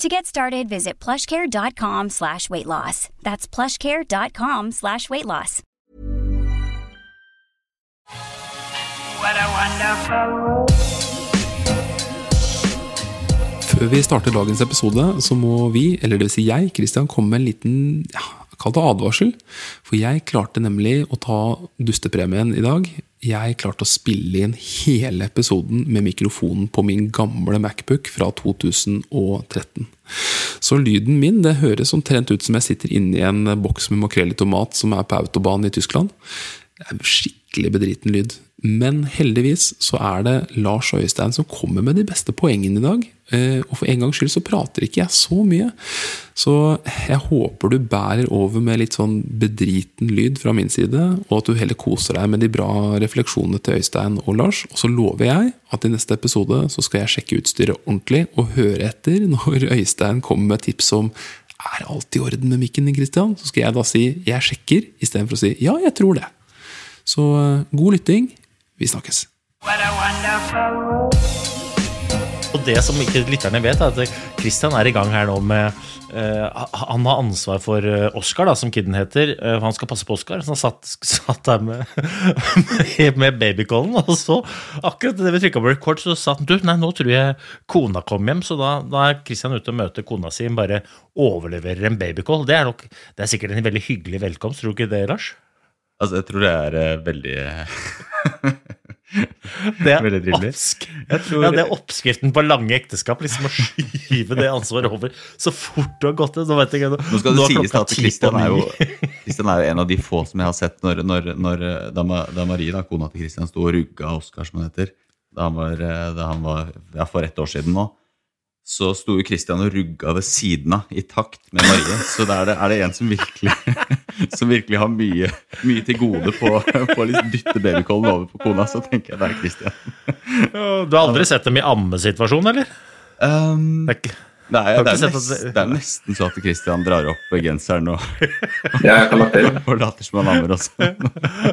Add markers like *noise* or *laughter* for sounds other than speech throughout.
To get started, visit plushcare.com slash weight loss. That's plushcare.com slash weight loss. What a wonderful Før vi starter dagens episode, så må vi, eller det vil si jeg, Christian, komme med en liten ja, kall det advarsel. For jeg klarte nemlig å ta dustepremien i dag. Jeg klarte å spille inn hele episoden med mikrofonen på min gamle Macbook fra 2013. Så lyden min det høres omtrent ut som jeg sitter inni en boks med makrell i tomat som er på autobahn i Tyskland. Det er skikkelig bedriten lyd. Men heldigvis så er det Lars Øystein som kommer med de beste poengene i dag. Eh, og for en gangs skyld så prater ikke jeg så mye. Så jeg håper du bærer over med litt sånn bedriten lyd fra min side, og at du heller koser deg med de bra refleksjonene til Øystein og Lars. Og så lover jeg at i neste episode så skal jeg sjekke utstyret ordentlig og høre etter når Øystein kommer med tips om er alt i orden med mikken din, Christian? Så skal jeg da si 'jeg sjekker', istedenfor å si 'ja, jeg tror det'. Så eh, god lytting. Vi snakkes. Og det som ikke lytterne vet, er at Christian er i gang her nå med uh, Han har ansvar for eh, Oscar, da, som kiden heter. Uh, han skal passe på Oscar, så han satt, satt der med, *laughs* med babycallen. Og så, akkurat idet vi trykka på record, så sa han du, nei, nå tror jeg kona kom hjem. Så da, da er Christian ute og møter kona si, bare overleverer en babycall. Det er, nok, det er sikkert en veldig hyggelig velkomst, tror du ikke det, Lars? Altså, jeg tror det er uh, veldig *laughs* Det er, tror- ja, det er oppskriften på lange ekteskap. Liksom Å skyve det ansvaret over så fort du har gått ut. Nå, vet jeg, ikke, Nå skal det sies klokka at ti på er, jo, ni. *laughs* Christian er jo en av de få som jeg har sett når, når, når da, da Marie, da, kona til Kristian, sto og rugga Oskar, som han heter, da han var, eh, da han var ja, for ett år siden nå, så sto jo Christian og rugga ved siden av i takt med Marie. Så er det, er det en som virkelig, *laughs* som virkelig har mye, mye til gode på, på å liksom dytte babycallen over på kona, så tenker jeg det er Christian. Du har aldri sett dem i ammesituasjon, eller? Um, Det er ikke- er, det, er nesten, det- det er nesten så at Christian drar opp genseren og, *laughs* Ja, og later som han ammer også.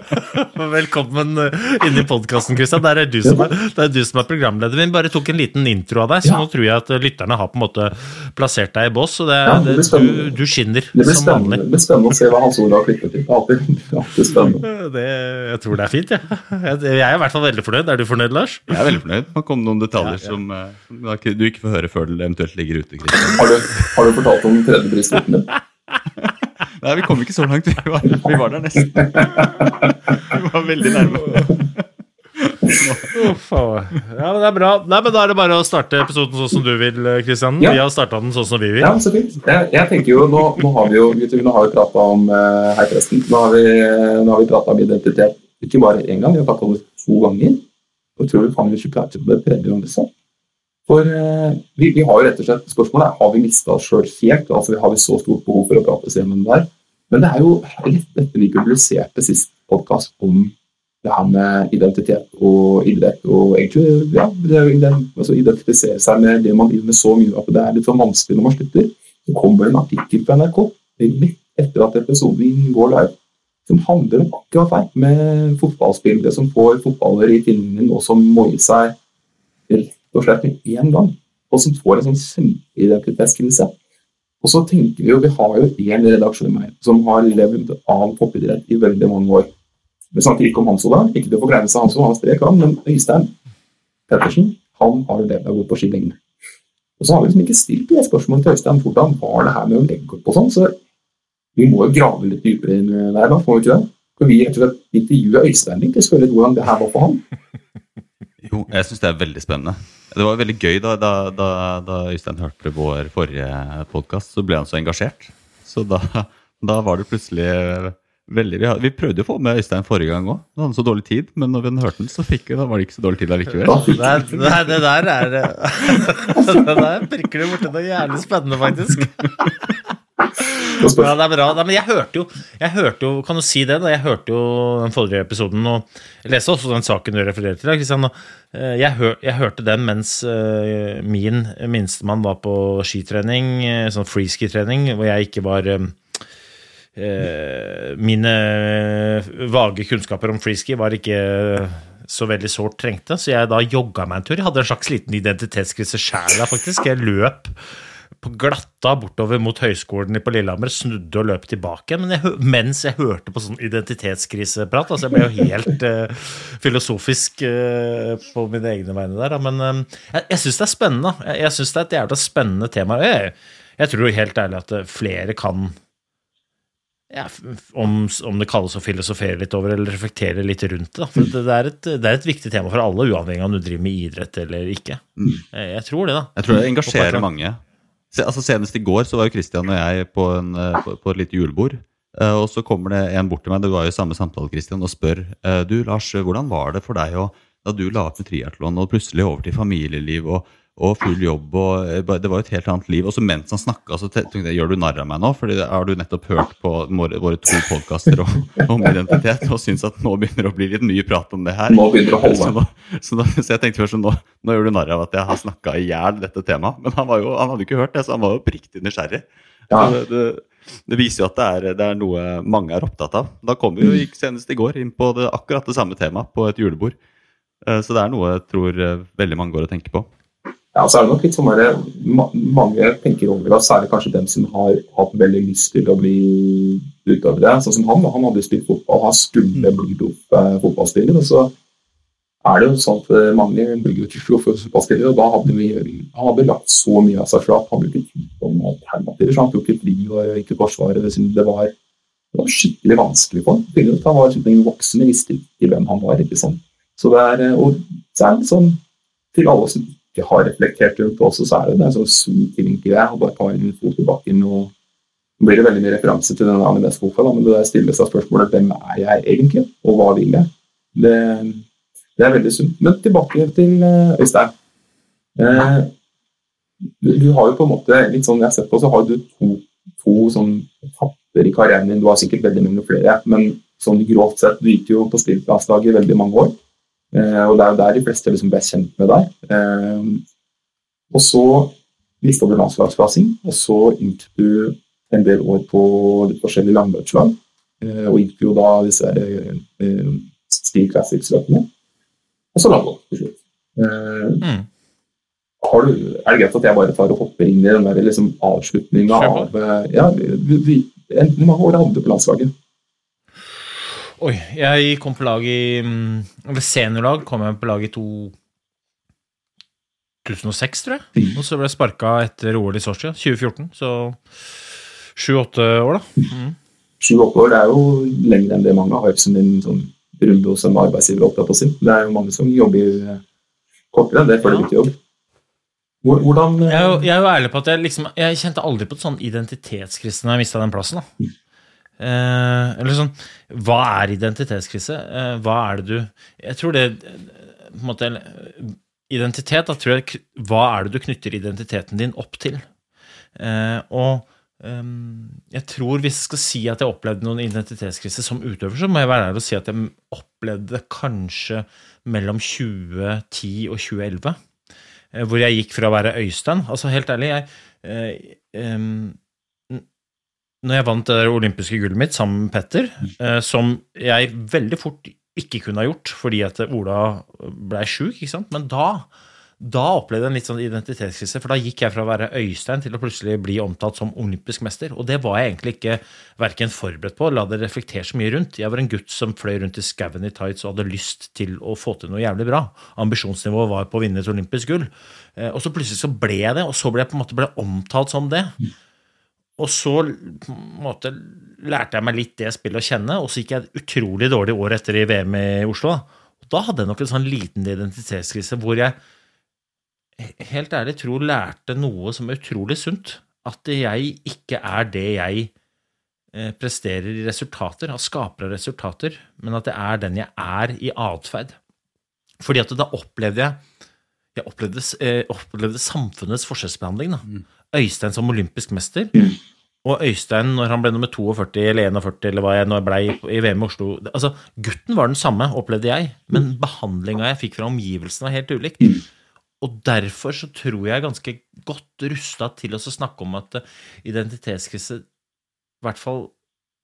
*laughs* Velkommen eh, inn i podkasten, Christian. Der er du som er, det er du som er programleder. Vi bare tok en liten intro av deg, så Ja. nå tror jeg at eh, lytterne har på en måte plassert deg i bås. Så det, Ja, det det, du, du skinner Det som vanlig. det blir spennende å se hva Hans Olav klipper til. Alltid, spennende. *laughs* Det, jeg tror det er fint, jeg. Jeg, jeg er i hvert fall veldig fornøyd. Er du fornøyd, Lars? Jeg er veldig fornøyd. Det kom noen detaljer Ja, ja. som eh, som du ikke får høre før det eventuelt ligger ute. Christian. Har du, har du fortalt om tredje prisstorten din? *laughs* Nei, vi kom ikke så langt. Vi var, vi var der nesten. Vi var veldig nærme. Uff, ja, men det er bra. Nei, men Da er det bare å starte episoden sånn som du vil, Kristian. Ja. Vi har starta den sånn som vi vil. Ja, så fint. Jeg, jeg tenker jo, Nå, nå har vi jo gutter, nå har vi prata om eh, Hei, forresten. Nå har vi, nå har vi prata om identitet ikke bare én gang, vi har prata om det to ganger. Og tror vi faen ikke prater om det tredje gang. Liksom. For eh, vi, vi har jo rett og slett spørsmålet har vi mista oss sjøl helt. altså Har vi så stort behov for å prate sammen det der? Men det er jo rett etter vi publiserte sist podkast om det her med identitet og idrett og egentlig ja, det, er ident- altså identifisere seg med det man driver med så mye at det er litt sånn vanskelig når man slutter. Så kommer det en artikkel på NRK litt etter at episoden går live, som handler om akkurat det med fotballspillere som får fotballer i tilningen og som moier seg rett og slett med én gang, og som får en sånn kjempeidentitetskrise. Og så tenker vi jo, Vi har jo én redaksjon her som har levd av toppidrett i veldig mange år. Vi snakker ikke om Hans Ola, ikke til å forkleinelse av han som han strek han, men Øystein Pettersen han har levd av å gå på ski lenge. Og så har vi liksom ikke stilt det spørsmålet til Øystein hvordan var det her med å legge opp og sånn, så vi må jo grave litt dypere inn der, da, får vi ikke det? for vi rett og slett intervjue Øystein litt og spørre hvordan det her var for han? *laughs* Jo, jeg syns det er veldig spennende. Det var veldig gøy da, da, da, da Øystein hørte vår forrige podkast, så ble han så engasjert. Så da, da var det plutselig veldig Vi, vi prøvde å få med Øystein forrige gang òg. Han hadde så dårlig tid, men når vi hørte den, så fikk vi, da var det ikke så dårlig tid allikevel. Nei, er, det der er *laughs* Det der prikker du borti noe jævlig spennende, faktisk. Ja, det er bra. Nei, men jeg hørte jo, jeg hørte jo Kan du si det? da? Jeg hørte jo den forrige episoden, og jeg leste også den saken du refererte til. Kristian, eh, jeg, hør, jeg hørte den mens eh, min minstemann var på skitrening, eh, sånn freeski-trening, hvor jeg ikke var Mine vage kunnskaper om freeski var ikke så veldig sårt trengte, så jeg da jogga meg en tur. Jeg hadde en slags liten identitetskrise sjæl faktisk. Jeg løp på glatta bortover mot høyskolen på Lillehammer, snudde og løp tilbake. Men jeg, mens jeg hørte på sånn identitetskriseprat, altså jeg ble jo helt uh, filosofisk uh, på mine egne vegne der. da. Men eh, jeg, jeg syns det er spennende. Jeg, jeg syns det er et jævla spennende tema. Jeg, jeg tror helt ærlig at flere kan ja, om, om det kalles å filosofere litt over eller reflektere litt rundt det. For det, er et, det er et viktig tema for alle, uavhengig av om du driver med idrett eller ikke. Jeg, jeg tror det, da. Jeg tror det engasjerer mange. Altså Senest i går så var jo Christian og jeg på, en, eh, på, på et lite julebord. Eh, og så kommer det en bort til meg, det var jo samme samtale, Christian, og spør eh, Du, Lars, hvordan var det for deg å, da du la opp med triatlon og plutselig over til familieliv og, og full jobb og eh, Det var jo et helt annet liv. Og så mens han snakka, så tenkte jeg gjør du narr av meg nå? Fordi har du nettopp hørt på våre, to podkaster om, *laughs* om identitet og syns at nå begynner det å bli litt mye prat om det her? Nå begynner det å *laughs* Så, holde. nå, så, da, så jeg tenkte først sånn, nå, nå gjør du narr av at jeg har snakka i hjel dette temaet. Men han, var jo, han hadde jo ikke hørt det, så han var jo oppriktig nysgjerrig. Ja. Det, det, det viser jo at det er, det er noe mange er opptatt av. Da kom vi jo senest i går inn på det, akkurat det samme temaet på et julebord. Eh, Så det er noe jeg tror eh, veldig mange går og tenker på. Ja, så er det nok litt sånn der, Mange tenker over det, særlig kanskje dem som har hatt veldig lyst til å bli utøvere. Sånn som han, han hadde spilt fotball, han skulle bli proff eh, fotballspiller. og så er det jo sånn at eh, mange blir jo proff fotballspillere, og da hadde vi han hadde lagt så mye av seg flat. Han ikke tid noen alternativer, så han tok et liv og ikke forsvaret. Det, det, var, det var skikkelig vanskelig for ham. Han var en voksen, visste ikke hvem han var. ikke sant? Så det er, eh, og så er det sånn til alle som ikke har reflektert rundt det også, så er det en sånn sunn ting jeg. og Bare ta en fot i bakken og Nå blir det veldig mye referanse til den AMDS-boka, men det der stiller seg spørsmålet hvem er jeg egentlig, og hva vil jeg? Det, det er veldig sunt. Men tilbake til eh, Øystein. Eh, du, du har jo på en måte, litt sånn jeg har sett på, så har du to, to sånn etapper i karrieren din. Du har sikkert veldig mange flere, men sånn grovt sett, du gikk jo på spillplasslaget i veldig mange år. Eh, og det er jo der de fleste liksom ble kjent med deg. Eh, og så mista du landslagsplassing, og så gikk du en del år på litt forskjellige langløpslag. Eh, og gikk jo da disse eh, Steel Classics-løpene. Og så landgått til slutt. Mm. du, er det greit at jeg bare tar og hopper inn i den der liksom avslutninga av ja, Hvor mange år hadde du på landslaget? Oi, jeg kom på lag i Ved Eller seniorlag kom jeg på lag i 2006, tror jeg. Og så ble jeg sparka etter OL i Sotsji, 2014. Så sju-åtte år, da. Mm. Sju-åtte år det er jo lenger enn det mange har som en sånn runde hos en arbeidsgiver. opptatt på å. Det er jo mange som jobber eh, kortere enn det før Ja. bytter jobb. Hvordan eh, Jeg er, jo, jeg er jo ærlig på at jeg liksom Jeg kjente aldri på et sånn identitetskrise når jeg mista den plassen. da eh, Eller sånn Hva er identitetskrise? Eh, hva er det du Jeg tror det eh, på en måte Identitet, da tror jeg Hva er det du knytter identiteten din opp til? Eh, og ehm, jeg tror hvis jeg skal si at jeg opplevde noen identitetskrise som utøver, så må jeg være ærlig og si at jeg opplevde kanskje mellom 2010 og 2011 eh, hvor jeg gikk fra å være Øystein. Altså, helt ærlig, jeg eh, em, n- Når jeg vant det der olympiske gullet mitt sammen med Petter, eh, som jeg veldig fort ikke kunne ha gjort fordi at Ola blei sjuk, ikke sant, men da da opplevde jeg en litt sånn identitetskrise, for da gikk jeg fra å være Øystein til å plutselig bli omtalt som olympisk mester, og det var jeg egentlig ikke verken forberedt på, la det reflektere så mye rundt. Jeg var en gutt som fløy rundt i skauen i tights og hadde lyst til å få til noe jævlig bra. Ambisjonsnivået var på å vinne et olympisk gull. Eh, Og så plutselig så ble jeg det, og så ble jeg på en måte ble omtalt som det. Og så på en måte lærte jeg meg litt det spillet å kjenne, og så gikk jeg utrolig dårlig år etter i VM i Oslo. Og da hadde jeg nok en sånn liten identitetskrise hvor jeg helt ærlig tror lærte noe som er utrolig sunt. At jeg ikke er det jeg eh, presterer i resultater, av skaper av resultater, men at jeg er den jeg er i atferd. Fordi at da opplevde jeg jeg opplevde, eh, opplevde samfunnets forskjellsbehandling. Da. Øystein som olympisk mester, og Øystein når han ble nummer 42 eller 41 eller hva jeg nå ble i VM i Oslo. Altså, Gutten var den samme, opplevde jeg, men behandlinga jeg fikk fra omgivelsene, var helt ulikt. Og derfor så tror jeg er ganske godt rusta til å snakke om at eh, identitetskrise, i hvert fall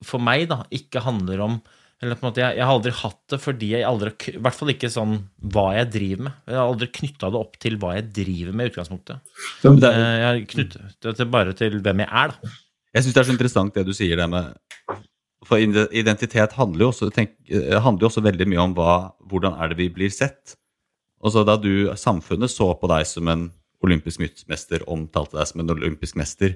for meg, da, ikke handler om eller på en måte, jeg, jeg har aldri hatt det fordi jeg aldri I hvert fall ikke sånn hva jeg driver med. Jeg har aldri knytta det opp til hva jeg driver med i utgangspunktet. Er- Eh, Jeg har knyttet det bare til hvem jeg er, da. Jeg syns det er så interessant det du sier der med For identitet handler jo også, tenk, eh, handler jo også veldig mye om hva, hvordan er det vi blir sett. Og så Da du, samfunnet så på deg som en olympisk mester, omtalte deg som en olympisk mester,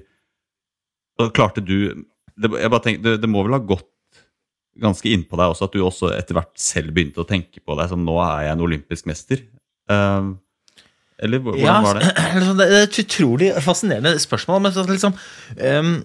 og klarte du det, jeg bare tenker, det, det må vel ha gått ganske innpå deg også at du også etter hvert selv begynte å tenke på deg som nå er jeg en olympisk mester? Uh, eller hvordan Ja, var det? *clears throat* liksom, det er et utrolig fascinerende spørsmål, men liksom um,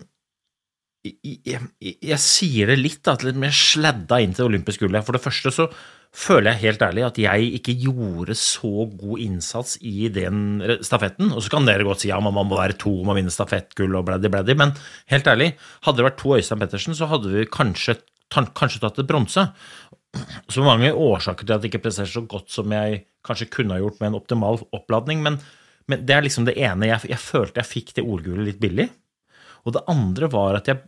jeg, jeg, jeg sier det litt, da, litt mer sladda inn til det olympiske gullet. For det første så føler jeg helt ærlig at jeg ikke gjorde så god innsats i den stafetten. Og så kan dere godt si ja, man må være to om å vinne stafettgull og bladdi, bladdi, men helt ærlig, hadde det vært to Øystein Pettersen, så hadde vi kanskje, kanskje tatt et bronse. Så mange årsaker til at jeg ikke presterer så godt som jeg kanskje kunne ha gjort med en optimal oppladning, men, men det er liksom det ene. Jeg, jeg følte jeg fikk det OL-gullet litt billig. Og det andre var at jeg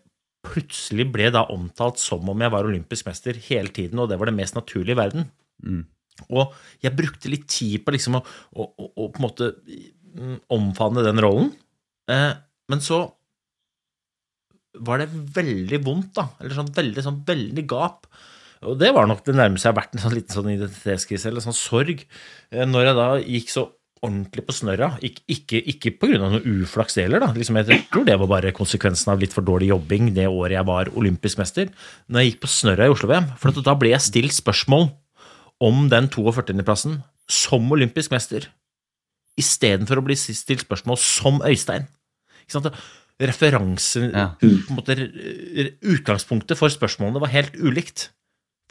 plutselig ble da omtalt som om jeg var olympisk mester hele tiden, og det var det mest naturlige i verden. Og jeg brukte litt tid på liksom å, å, å, å på en måte mm, omfavne den rollen. Eh, men så var det veldig vondt, da. Eller sånn veldig, sånn veldig gap. Og det var nok det nærmeste jeg har vært en sånn liten sånn identitetskrise eller sånn sorg. eh, Når jeg da gikk så ordentlig på snørra, ikke, ikke, ikke av noe uflaks heller, da. Liksom jeg tror det var bare konsekvensen av litt for dårlig jobbing det året jeg var olympisk mester. Når jeg gikk på snørra i Oslo-VM, for da ble jeg stilt spørsmål om den 42.-plassen som olympisk mester, istedenfor å bli stilt spørsmål som Øystein. Ikke sant? Referanse Ja. måte, Utgangspunktet for spørsmålene var helt ulikt,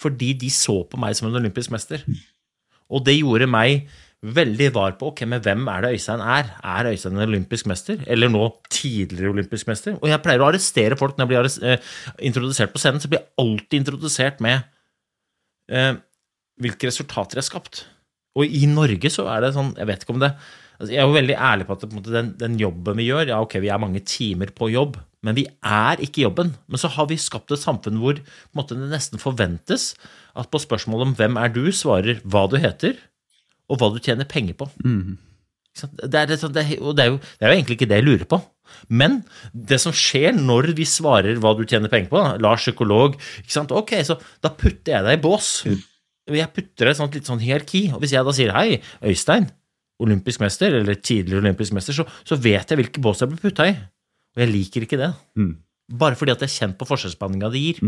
fordi de så på meg som en olympisk mester. Og det gjorde meg veldig var på ok, men hvem er det Øystein er? Er Øystein en olympisk mester, eller nå tidligere olympisk mester? Og jeg pleier å arrestere folk når jeg blir eh, introdusert på scenen, så blir jeg alltid introdusert med eh, hvilke resultater jeg har skapt. Og i Norge så er det sånn, jeg vet ikke om det altså Jeg er jo veldig ærlig på at på den, den jobben vi gjør, ja ok, vi er mange timer på jobb, men vi er ikke jobben. Men så har vi skapt et samfunn hvor måte, det nesten forventes at på spørsmålet om hvem er du, svarer hva du heter, og hva du tjener penger på. Mm. Det er, det, det, er- og det, er jo, det er jo egentlig ikke det jeg lurer på. Men det som skjer når vi svarer hva du tjener penger på, da, Lars psykolog, ok, så da putter jeg deg i bås. Jeg putter et sånt litt sånn hierarki. Og hvis jeg da sier hei, Øystein, olympisk mester, eller tidligere olympisk mester, så, så vet jeg hvilke bås jeg blir putta i. Og jeg liker ikke det. Mm. Bare fordi at jeg er kjent på forskjellsbehandlinga det gir.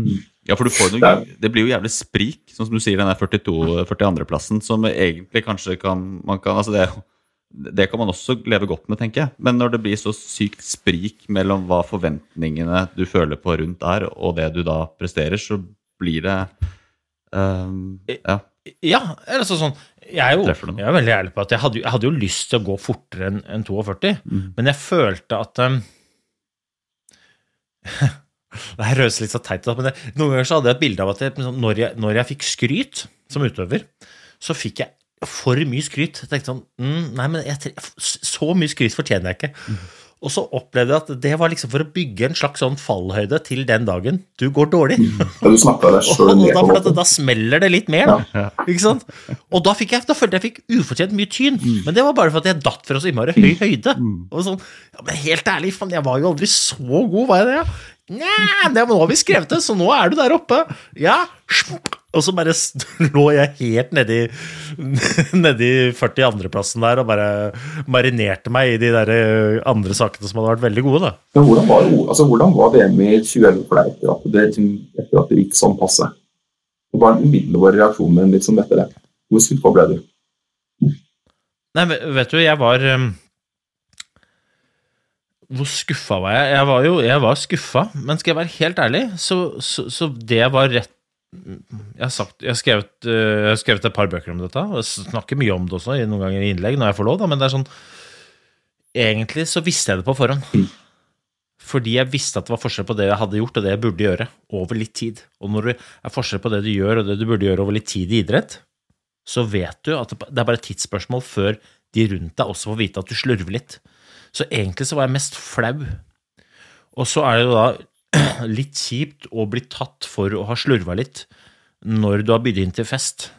Ja, for du får noe, det blir jo jævlig sprik, sånn som du sier, den der 42 42.-plassen, som egentlig kanskje kan man kan, altså det, det kan man også leve godt med, tenker jeg. Men når det blir så sykt sprik mellom hva forventningene du føler på rundt er, og det du da presterer, så blir det um, Ja. Ja, eller altså sånn Jeg er jo jeg er veldig ærlig på at jeg hadde, jeg hadde jo lyst til å gå fortere enn en 42, Mm. men jeg følte at um, *laughs* Det her høres litt så teit ut, men det, noen ganger så hadde jeg et bilde av at jeg, når, jeg, når jeg fikk skryt som utøver, så fikk jeg for mye skryt. Jeg tenkte sånn mm, Nei, men jeg, så mye skryt fortjener jeg ikke. Og så opplevde jeg at det var liksom for å bygge en slags sånn fallhøyde til den dagen du går dårlig. *laughs* Da du snakka deg Og, og da, for at, da smeller det litt mer, da. Ikke sant? Og da, fikk jeg, da følte jeg fikk ufortjent mye tyn. Men det var bare for at jeg datt fra så innmari høy høyde. Og sånn, ja, Men helt ærlig, faen, jeg var jo aldri så god, var jeg det? Nja, det- nå har vi skrevet det, så nå er du der oppe. Ja. Og så bare *laughs* lå jeg helt nedi, *laughs* nedi 42.-plassen der og bare marinerte meg i de der eh, andre sakene som hadde vært veldig gode, da. Men hvordan var, altså, hvordan var VM i 2011 for deg etter at det, liksom, etter at det gikk sånn passe? Det var den reaksjon reaksjonen din litt etter det? Hvor skuffa ble du? Nei, vet du, jeg var um, Hvor skuffa var jeg? Jeg var jo jeg var skuffa, men skal jeg være helt ærlig, så, så, så det var rett jeg har, sagt, jeg, har skrevet, eh, jeg har skrevet et par bøker om dette, og jeg snakker mye om det også, noen ganger i innlegg, når jeg får lov, da, men det er sånn Egentlig så visste jeg det på forhånd. Fordi jeg visste at det var forskjell på det jeg hadde gjort, og det jeg burde gjøre, over litt tid. Og når det er forskjell på det du gjør, og det du burde gjøre over litt tid i idrett, så vet du at det er bare et tidsspørsmål før de rundt deg også får vite at du slurver litt. Så egentlig så var jeg mest flau. Og så er det jo da *clears throat* litt kjipt å bli tatt for å ha slurva litt når du har bydd inn til fest,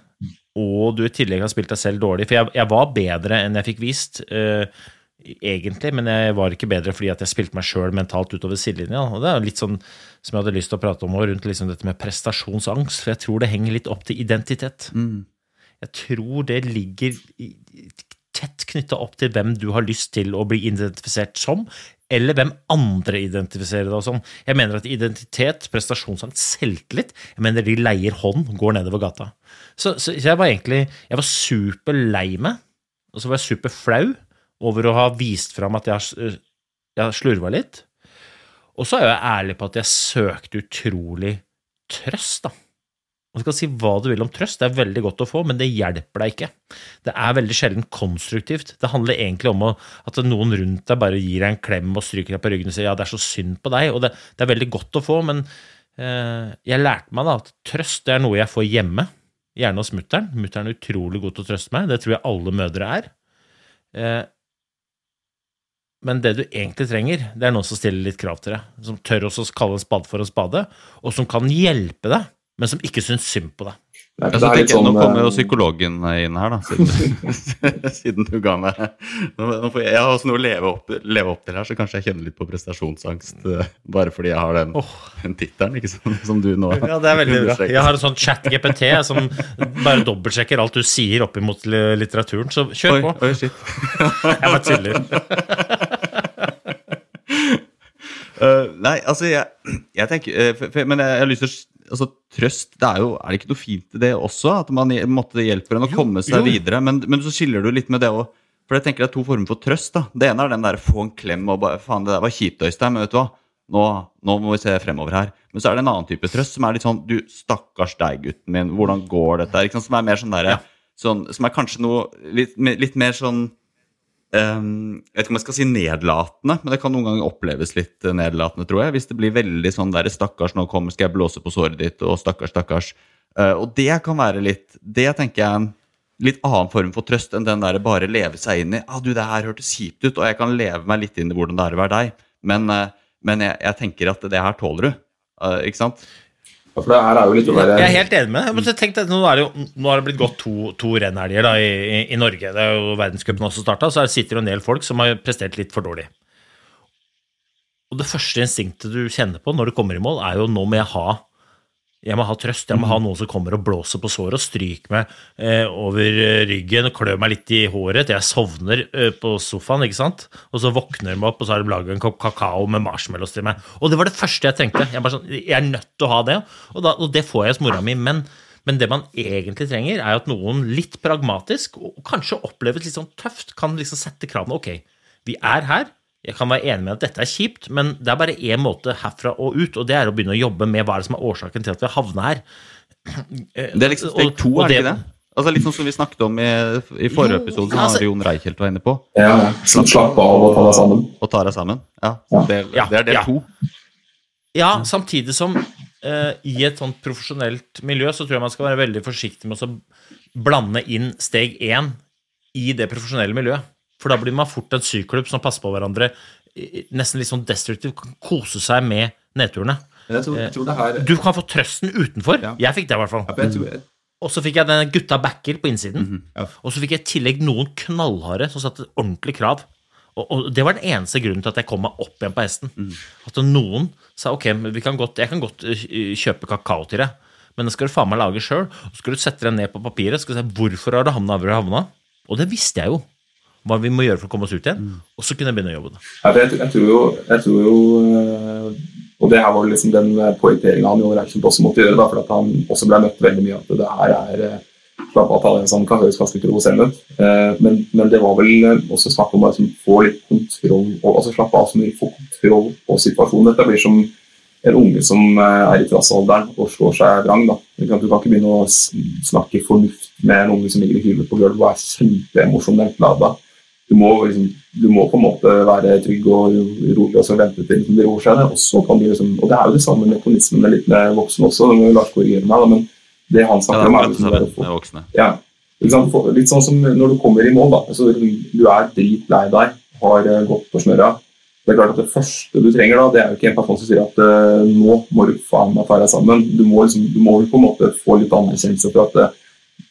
og du i tillegg har spilt deg selv dårlig. For jeg, jeg var bedre enn jeg fikk vist, eh, egentlig, men jeg var ikke bedre fordi at jeg spilte meg sjøl mentalt utover sidelinja. Og det er litt sånn som jeg hadde lyst til å prate om også, rundt liksom dette med prestasjonsangst, for jeg tror det henger litt opp til identitet. Jeg tror det ligger i- tett knytta opp til hvem du har lyst til å bli identifisert som, eller hvem andre identifiserer deg som. Jeg mener at identitet, prestasjonsangst, selvtillit, jeg mener de leier hånd, går nedover gata. Så, så jeg var egentlig jeg var superlei meg, og så var jeg superflau over å ha vist fram at jeg jeg slurva litt. Og så er jeg ærlig på at jeg søkte utrolig trøst, da. Du kan si hva du vil om trøst, det er veldig godt å få, men det hjelper deg ikke. Det er veldig sjelden konstruktivt. Det handler egentlig om at noen rundt deg bare gir deg en klem og stryker deg på ryggen og sier ja, det er så synd på deg, og det, det er veldig godt å få, men eh, jeg lærte meg da at trøst det er noe jeg får hjemme, gjerne hos mutter'n. Mutter'n er utrolig god til å trøste meg, det tror jeg alle mødre er. Eh, men det du egentlig trenger, det er noen som stiller litt krav til deg, som tør å kalle en spade for en spade, og som kan hjelpe deg, men som ikke syns synd på deg. Det er, det er litt jeg, sånn nå kommer jo eh, psykologen inn her, da, siden, *laughs* siden du ga meg nå, får jeg, jeg har også noe å leve opp, leve opp til her, så kanskje jeg kjenner litt på prestasjonsangst eh, bare fordi jeg har den, den tittelen, ikke som du nå Ja, det er veldig bra. Jeg har en sånn chat-GPT som bare dobbeltsjekker alt du sier opp imot litteraturen, så kjør Oi, på. oi, shit. Jeg bare tuller. *laughs* Eh, nei, altså, jeg, jeg tenker eh, for, for, Men jeg, jeg har lyst til å altså, Trøst, det er jo Er det ikke noe fint i det også? At man måtte hjelper en å komme seg jo. videre? Men, men så skiller du litt med det òg. For jeg tenker det er to former for trøst. da Det ene er den der få en klem og bare Faen, det der var kjipt, Øystein, men vet du hva? Nå, nå må vi se fremover her. Men så er det en annen type trøst som er litt sånn Du, stakkars deg, gutten min. Hvordan går dette? Som er mer sånn derre sånn, Som er kanskje noe litt, litt mer sånn Ehm, jeg vet ikke om jeg skal si nedlatende, men det kan noen ganger oppleves litt eh, nedlatende, tror jeg. Hvis det blir veldig sånn der 'stakkars, nå kommer, skal jeg blåse på såret ditt', og 'stakkars, stakkars'. Eh, og det kan være litt Det tenker jeg er en litt annen form for trøst enn den der bare leve seg inn i ah, 'Du, det her hørtes kjipt ut, og jeg kan leve meg litt inn i hvordan det er å være deg', men, eh, men jeg, jeg tenker at det her tåler du. Ikke sant? For det her er jo litt være Jeg er helt enig med deg. Men tenk deg, Nå, er det jo, nå har det blitt gått to, to rennhelger da, i, i, i Norge. Det er jo Verdenscupen også starta, så her sitter det en del folk som har prestert litt for dårlig. Og det første instinktet du kjenner på når du kommer i mål, er jo nå må jeg ha jeg må ha trøst, jeg må ha noen som kommer og blåser på såret og stryker meg eh, over eh, ryggen og klør meg litt i håret til jeg sovner eh, på sofaen, ikke sant? Og så våkner de opp, og så har de laget en kopp kakao med marshmallows til meg. Og det var det første jeg tenkte. Jeg, sånn, jeg er nødt til å ha det, og, da, og det får jeg hos mora mi. Men, men det man egentlig trenger, er at noen litt pragmatisk, og kanskje oppleves litt sånn tøft, kan liksom sette kravene. Ok, vi er her. Jeg kan være enig med at dette er kjipt, men det er bare én måte herfra og ut, og det er å begynne å jobbe med hva er det som er årsaken til at vi har havna her. Det er liksom steg to, er det ikke det? Altså Litt sånn som vi snakket om i, i forrige Jo, episode, som altså- Jon Reichelt var inne på. ja, så Slapp av og ta deg sammen. Og ta deg sammen. Ja, Ja. Det, Ja, det er del ja. to. Ja, samtidig som uh, i et sånt profesjonelt miljø så tror jeg man skal være veldig forsiktig med å blande inn steg én i det profesjonelle miljøet. For da blir man fort en syklubb som passer på hverandre, nesten litt sånn destruktivt, kan kose seg med nedturene. Jeg tror, jeg tror det her Du kan få trøsten utenfor. Ja. Jeg fikk det, i hvert fall. Ja, tror, Og så fikk jeg denne gutta backer på innsiden. Mhm, ja. Og så fikk jeg i tillegg noen knallharde som satte ordentlig krav. Og, og det var den eneste grunnen til at jeg kom meg opp igjen på hesten. Mm. At noen sa ok, men vi kan godt, jeg kan godt øh, kjøpe kakao til deg, men den skal du faen meg lage sjøl. Så skal du sette deg ned på papiret skal du se hvorfor har du havna hvor du havna. Og det visste jeg jo. Hva vi må gjøre for å komme oss ut igjen. Og så kunne jeg begynne å Ja, for jeg, tror jo, jeg tror jo øh, Og det her var liksom den poengteringa han jo Reichelt også måtte gjøre, da, for at han også ble møtt veldig mye at det her er øh, slapp av, det sånn, kan høres ganske provoserende ut. Eh, Men, men det var vel også snakk om å liksom få litt kontroll og altså slappe av så mye, få kontroll på situasjonen. Dette blir som en unge som er i trassalderen og slår seg vrang. Da. Du kan ikke begynne å snakke fornuft med en unge som ligger i hylet på gulvet og er kjempeemosjonelt lada. Du må, liksom, du må på en måte være trygg og rolig og så vente til liksom, det roer seg. så liksom, og det er jo det samme mekanismen litt med voksne også. Lars korrigere meg, da, men det han snakker om, er er liksom det med voksne. ja. Litt sånn som når du kommer i mål. da, altså, Du er dritlei deg, har eh, gått på snørra. Det er klart at det første du trenger, da, det er jo ikke en person som sier at eh, nå må du faen meg ta deg sammen. Du må, liksom, du må på en måte få litt anerkjennelse for at eh,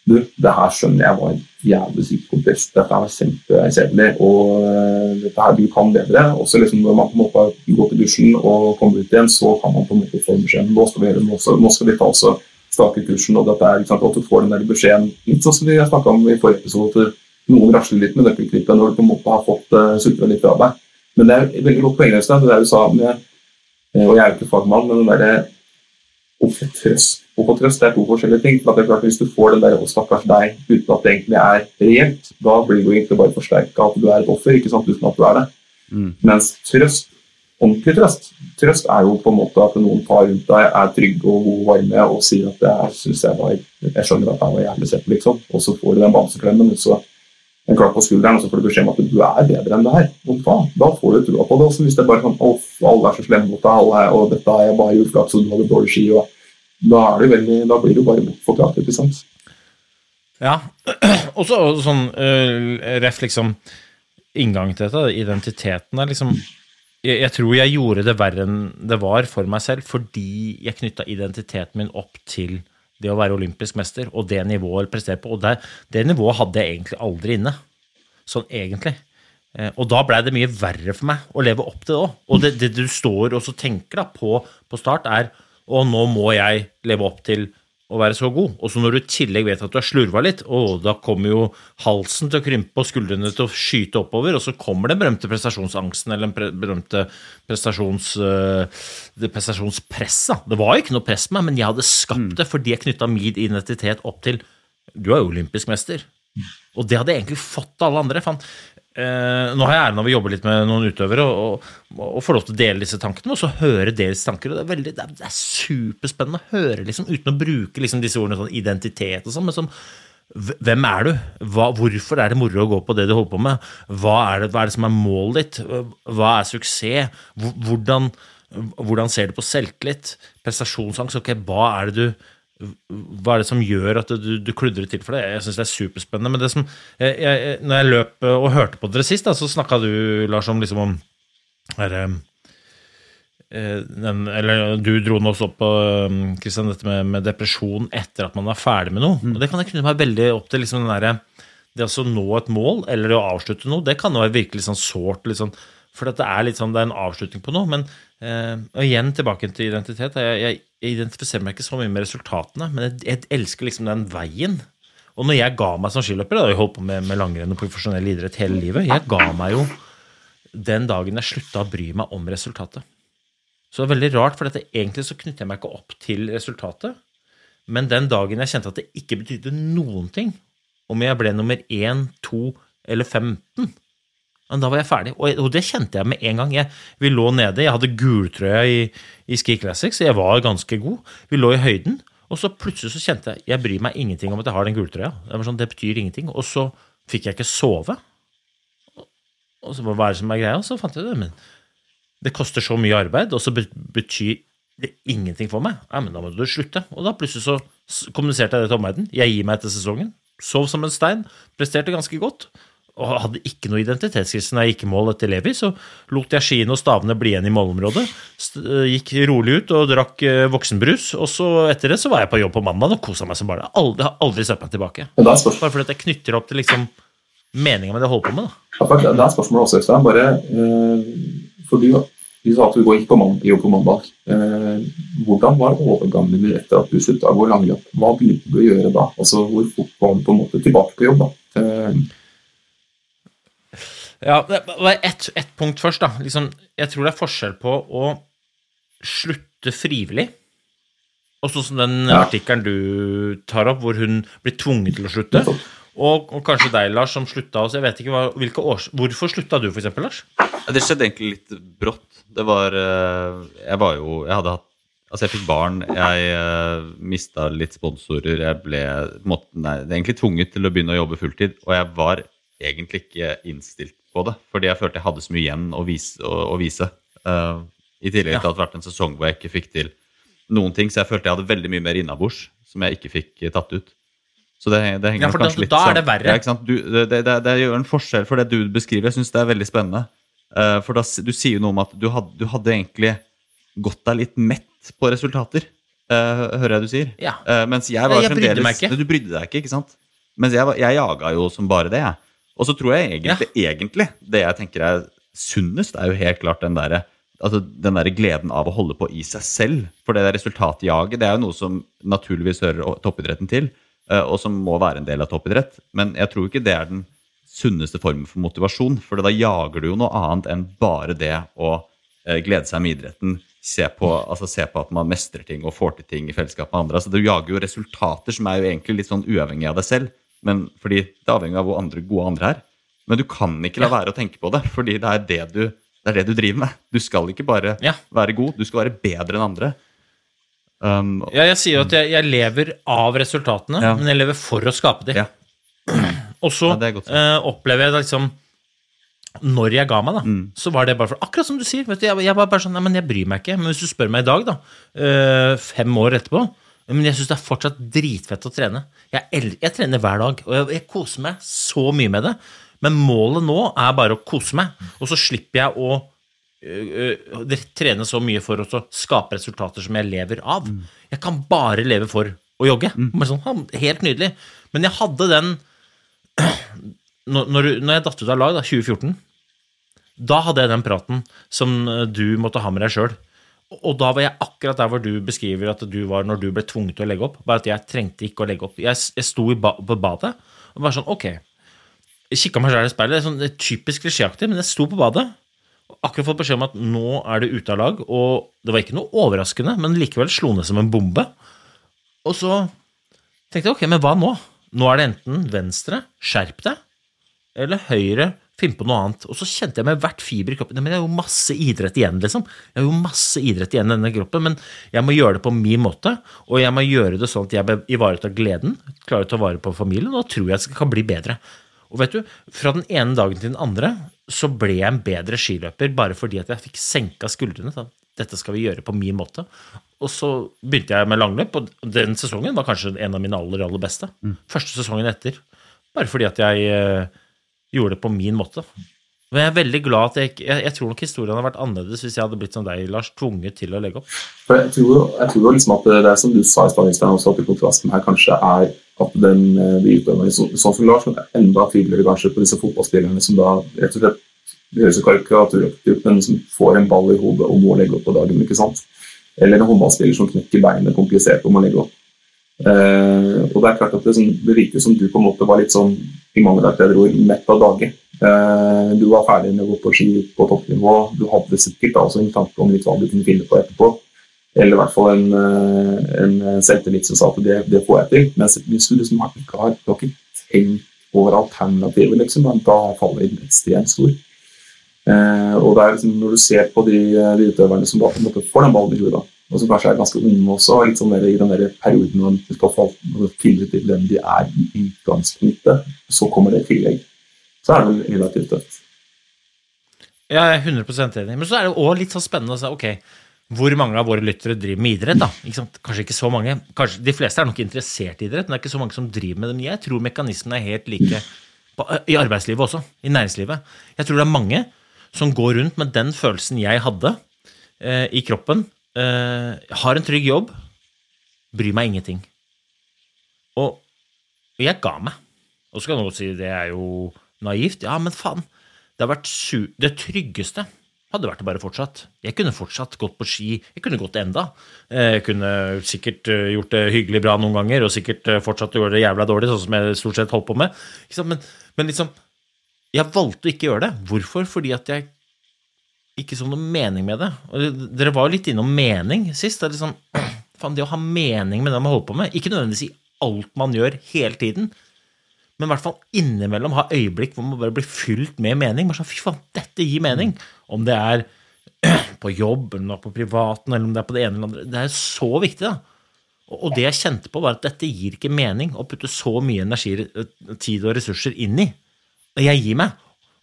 du, det her skjønner jeg var jævlig sykt komplekst. Dette er kjempekjedelig, og eh, dette her du kan bedre. Også liksom når man på en måte gått i dusjen og kommer ut igjen, så kan man på en måte få beskjeden nå skal vi gjøre nå, nå skal vi ta også stake kursen, og dette er ikke at du får den der beskjeden litt sånn som vi snakka om i forrige episode. at Noen rasler litt med nøkkelklippet når du på en måte har fått uh, sutra litt fra deg. Men det er veldig godt poeng, det der du sa med eh, Og jeg er jo ikke fagmann, men den derre å få trøst og få trøst det er to forskjellige ting. for det er klart Hvis du får den der 'å, stakkars deg' uten at det egentlig er reelt, da blir du egentlig bare forsterka at du er et offer, ikke sant, uten at du er det. Mm. Mens trøst, ordentlig trøst, trøst er jo på en måte at noen tar rundt deg, er trygge og gode og varme og sier at jeg synes jeg var, jeg skjønner at jeg var jævlig sett, liksom. Og så får du den bamseklemmen, og så en klapp på skulderen, og så får du beskjed om at du er bedre enn det her. Og faen, da får du trua på det. Også hvis det er bare sånn Å, alle er så slemme mot deg, alle og dette er bare uflaks, og du hadde dårlig ski, da, veldig, da blir du bare bortforklart, ikke sant. Ja, *clears throat* og så sånn uh, ref liksom inngang til dette, identiteten er liksom jeg, jeg tror jeg gjorde det verre enn det var for meg selv, fordi jeg knytta identiteten min opp til det å være olympisk mester, og det nivået jeg presterer på. Og det, det nivået hadde jeg egentlig aldri inne. Sånn egentlig. Eh, Og da blei det mye verre for meg å leve opp til det òg. Og det, det du står og tenker da på, på start, er og nå må jeg leve opp til å være så god. Og så når du i tillegg vet at du har slurva litt, og da kommer jo halsen til å krympe og skuldrene til å skyte oppover, og så kommer den berømte prestasjonsangsten eller den berømte prestasjons, øh, det prestasjonspresset. Det var ikke noe press på meg, men jeg hadde skapt det fordi jeg knytta min identitet opp til Du er jo olympisk mester. Og det hadde jeg egentlig fått av alle andre. Fan. Eh, nå har jeg æren av å jobbe litt med noen utøvere og, og, og få lov til å dele disse tankene, og så høre deres tanker. og Det er, veldig, det er, det er superspennende å høre, liksom, uten å bruke liksom, disse ordene sånn identitet og sånn. hvem er du? Hva, hvorfor er det moro å gå på det du holder på med? Hva er det, hva er det som er målet ditt? Hva er suksess? Hvordan, hvordan ser du på selvtillit? Prestasjonsangst? Ok, hva er det du hva er det som gjør at du, du kludrer til for det? Jeg syns det er superspennende. Men det som, jeg, jeg, når jeg løp og hørte på dere sist, da, så snakka du, Lars, om liksom om er, eh, den, Eller du dro nå også opp på Christian, dette med, med depresjon etter at man er ferdig med noe. Og det kan jeg knytte meg veldig opp til liksom den der, det å nå et mål eller å avslutte noe, det kan jo være virkelig sånn sårt. Sånn, for at det er litt sånn, det er en avslutning på noe. Men eh, og igjen tilbake til identitet. Jeg, jeg, jeg identifiserer meg ikke så mye med resultatene, men jeg, jeg elsker liksom den veien. Og når jeg ga meg som skiløper, da, jeg holdt på med, med langrenn og profesjonell idrett hele livet, jeg ga meg jo den dagen jeg slutta å bry meg om resultatet. Så det er veldig rart, for dette, egentlig så knytter jeg meg ikke opp til resultatet. Men den dagen jeg kjente at det ikke betydde noen ting, om jeg ble nummer 1, 2 eller 15, men da var jeg ferdig. Og, det kjente jeg med en gang. Jeg, vi lå nede, jeg hadde gultrøya i, i Ski Classics, jeg var ganske god. Vi lå i høyden, og så plutselig så kjente jeg jeg bryr meg ingenting om at jeg har den gultrøya. Det, sånn, det betyr ingenting. Og så fikk jeg ikke sove. Og så hva er det som er greia? Og så fant jeg det. Men det koster så mye arbeid, og så betyr det ingenting for meg. Ja, men da må du slutte. Og da plutselig så kommuniserte jeg det til omverdenen. Jeg gir meg etter sesongen. Sov som en stein. Presterte ganske godt. Og hadde ikke noe identitetskrise når jeg gikk i mål etter Levi. Så lot jeg skiene og stavene bli igjen i målområdet. Øh, gikk rolig ut og drakk øh, voksenbrus. Og så etter det så var jeg på jobb på mandag og kosa meg som bare aldri, har aldri sett meg tilbake. Da Bare fordi at jeg knytter opp til liksom meninga med det jeg holder på med. da. Det er spørsmålet også, Øystein. Bare eh, for du, Du sa at du gikk på mandag, jobb på mandag. Eh, hvordan var overgangen din etter at du slutta å gå langløp? Hva begynte du å gjøre da? Altså, Hvor fort var du på en måte tilbake på jobb? da? Eh, Ja, Bare ett et punkt først, da. Liksom, jeg tror det er forskjell på å slutte frivillig, og sånn som den Ja. artikkelen du tar opp, hvor hun blir tvunget til å slutte. Og, og kanskje deg, Lars, som slutta også. Jeg vet ikke hva, års... Hvorfor slutta du, for eksempel, Lars? Det skjedde egentlig litt brått. Det var eh, Jeg var jo Jeg hadde hatt Altså, jeg fikk barn, jeg uh, mista litt sponsorer, jeg ble måtte, nei, det egentlig tvunget til å begynne å jobbe fulltid, og jeg var egentlig ikke innstilt på det, fordi jeg følte jeg hadde så mye igjen å vise. Å, å vise. Uh, I tillegg Ja. til at det hadde vært en sesong hvor jeg ikke fikk til noen ting, så jeg følte jeg hadde veldig mye mer innabords som jeg ikke fikk eh, tatt ut. Så det, det henger Ja, kanskje litt da er det verre. Ja? Du, det, det, det, det gjør en forskjell for det du beskriver. Jeg syns det er veldig spennende. Uh, for da, du sier jo noe om at du hadde, du hadde egentlig gått deg litt mett på resultater. Uh, hører jeg du sier. Ja. Uh, mens jeg var jeg brydde fremdeles. Du brydde deg ikke, ikke sant? Mens jeg, var- jeg jaga jo som bare det. jeg. Og så tror jeg egentlig, egentlig det jeg tenker er sunnest, er jo helt klart den derre altså den der gleden av å holde på i seg selv. For det der resultatjaget det er jo noe som naturligvis hører toppidretten til, eh, og som må være en del av toppidrett. Men jeg tror ikke det er den sunneste formen for motivasjon. For da jager du jo noe annet enn bare det å eh, glede seg med idretten. Se på, altså se på at man mestrer ting og får til ting i fellesskap med andre. Altså Du jager jo resultater som er jo egentlig litt sånn uavhengig av deg selv. Men fordi det er avhengig av hvor andre, gode andre er. Men du kan ikke la være å tenke på det, fordi det er det du, det er det du driver med. Du skal ikke bare Ja. være god, du skal være bedre enn andre. Um, Ja, jeg sier jo at jeg, jeg lever av resultatene, Ja. men jeg lever for å skape dem. ja. *clears throat* Og så eh, opplever jeg da liksom Når jeg ga meg, da, Mm. så var det bare for Akkurat som du sier. Vet du, jeg, jeg var bare sånn Nei, men jeg bryr meg ikke. Men hvis du spør meg i dag, da, eh, fem år etterpå Men jeg syns det er fortsatt dritfett å trene. Jeg, jeg trener hver dag, og jeg, jeg koser meg så mye med det. Men målet nå er bare å kose meg, og så slipper jeg å ø, ø, trene så mye for å skape resultater som jeg lever av. Jeg kan bare leve for å jogge. Bare sånn, helt nydelig. Men jeg hadde den *clears throat* når, når, jeg datt ut av lag, da, 2014, da hadde jeg den praten som du måtte ha med deg sjøl. Og da var jeg akkurat der hvor du beskriver at du var når du ble tvunget til å legge opp. Bare at jeg trengte ikke å legge opp. Jeg, jeg sto ba på badet og bare sånn Ok. Jeg kikka meg selv i speilet. Sånn det er typisk klisjéaktig, men jeg sto på badet. og Akkurat fått beskjed om at nå er du ute av lag, og det var ikke noe overraskende, men likevel slo ned som en bombe. Og så tenkte jeg ok, men hva nå? Nå er det enten venstre, skjerp deg, eller høyre, finn på noe annet. Og så kjente jeg med hvert fiber i kroppen «Nei, Men jeg har jo masse idrett igjen, liksom. Jeg har jo masse idrett igjen i denne kroppen, men jeg må gjøre det på min måte. Og jeg må gjøre det sånn at jeg ivaretar gleden, klarer å ta vare på familien, og tror jeg det kan bli bedre. Og vet du, fra den ene dagen til den andre så ble jeg en bedre skiløper bare fordi at jeg fikk senka skuldrene. Sånn. Dette skal vi gjøre på min måte. Og så begynte jeg med langløp, og den sesongen var kanskje en av mine aller, aller beste. Første sesongen etter. Bare fordi at jeg eh, gjorde det på min måte. Men jeg er veldig glad at jeg ikke jeg, jeg tror nok historien hadde vært annerledes hvis jeg hadde blitt som deg, Lars, tvunget til å legge opp. For jeg tror, jeg tror liksom at det, er som du sa i stad, også at kontrasten her kanskje er at den, eh, de utøverne så, sånn som Lars, er enda tydeligere kanskje på disse fotballspillerne som da rett og slett det høres karikaturaktig ut, men som får en ball i hodet og må legge opp på dagen. ikke sant? Eller en håndballspiller som knekker beinet komplisert om man legge opp. Eh, og Det er klart at det, sånn, det virker som du på en måte var litt sånn i mangel av bedre ord, mett av dage. Eh, du var ferdig med å gå på ski på toppnivå. Du hadde sikkert også en tanke om litt hva du kunne finne på etterpå. Eller i hvert fall en, eh, en selvtillit som sa at det, det får jeg til. Men hvis du liksom ikke har, du har ikke tenkt over alternativet, liksom, da- faller det ekstremt stor. Eh, og det er liksom, Når du ser på de, de utøverne som da på en måte får den ballen i huet, og som kanskje er ganske unge også, og litt sånn der, i den der perioden de skal finne ut hvem de er i utgangspunktet, så kommer det i tillegg. Så er det relativt tøft. Jeg er 100% enig. Men så er det òg litt så spennende å se ok, hvor mange av våre lyttere driver med idrett. da? Ikke? Kanskje ikke så mange. Kanskje, de fleste er nok interessert i idrett, men det er ikke så mange som driver med det. Jeg tror mekanismene er helt like på, i arbeidslivet også. I næringslivet. Jeg tror det er mange som går rundt med den følelsen jeg hadde eh, i kroppen. Eh, har en trygg jobb, bryr meg ingenting. Og jeg ga meg. Og så kan noen si det er jo naivt. Ja, men faen. Det har vært su det tryggeste hadde vært det bare fortsatt. Jeg kunne fortsatt gått på ski. Jeg kunne gått enda. Eh, Jeg kunne sikkert eh, gjort det hyggelig bra noen ganger, og sikkert fortsatt gjøre det jævla dårlig, sånn som jeg stort sett holdt på med. Men, men liksom Jeg valgte å ikke gjøre det. Hvorfor? Fordi at jeg ikke så noe mening med det. Og dere var jo litt innom mening sist. Det er liksom, *clears throat* faen, det å ha mening med det man holder på med, ikke nødvendigvis i alt man gjør hele tiden, men i hvert fall innimellom ha øyeblikk hvor man bare blir fylt med mening. Bare sånn, fy faen, dette gir mening. Om det er *clears throat* på jobb, eller er på privaten, eller om det er på det ene eller andre. Det er så viktig, da. Og det jeg kjente på, var at dette gir ikke mening å putte så mye energi, eh, tid og ressurser inn i. Jeg gir meg.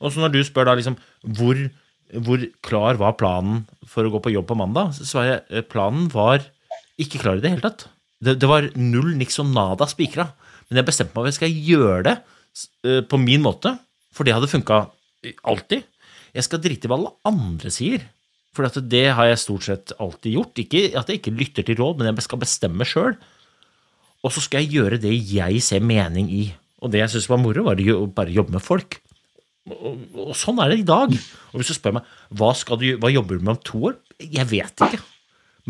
Og så når du spør da liksom hvor, hvor klar var planen for å gå på jobb på mandag, så svarer jeg eh, planen var ikke klar i det hele tatt. Det, det var null niks og nada spikra. Men jeg bestemte meg for at jeg skal gjøre det eh, på min måte, for det hadde funka alltid. Jeg skal drite i hva alle andre sier, for det har jeg stort sett alltid gjort. Ikke at jeg ikke lytter til råd, men jeg skal bestemme sjøl. Og så skal jeg gjøre det jeg ser mening i. Og det jeg syntes var moro, var å bare jobbe med folk. Og, og sånn er det i dag. Og hvis du spør meg hva, skal du, hva jobber du med om to år, jeg vet ikke.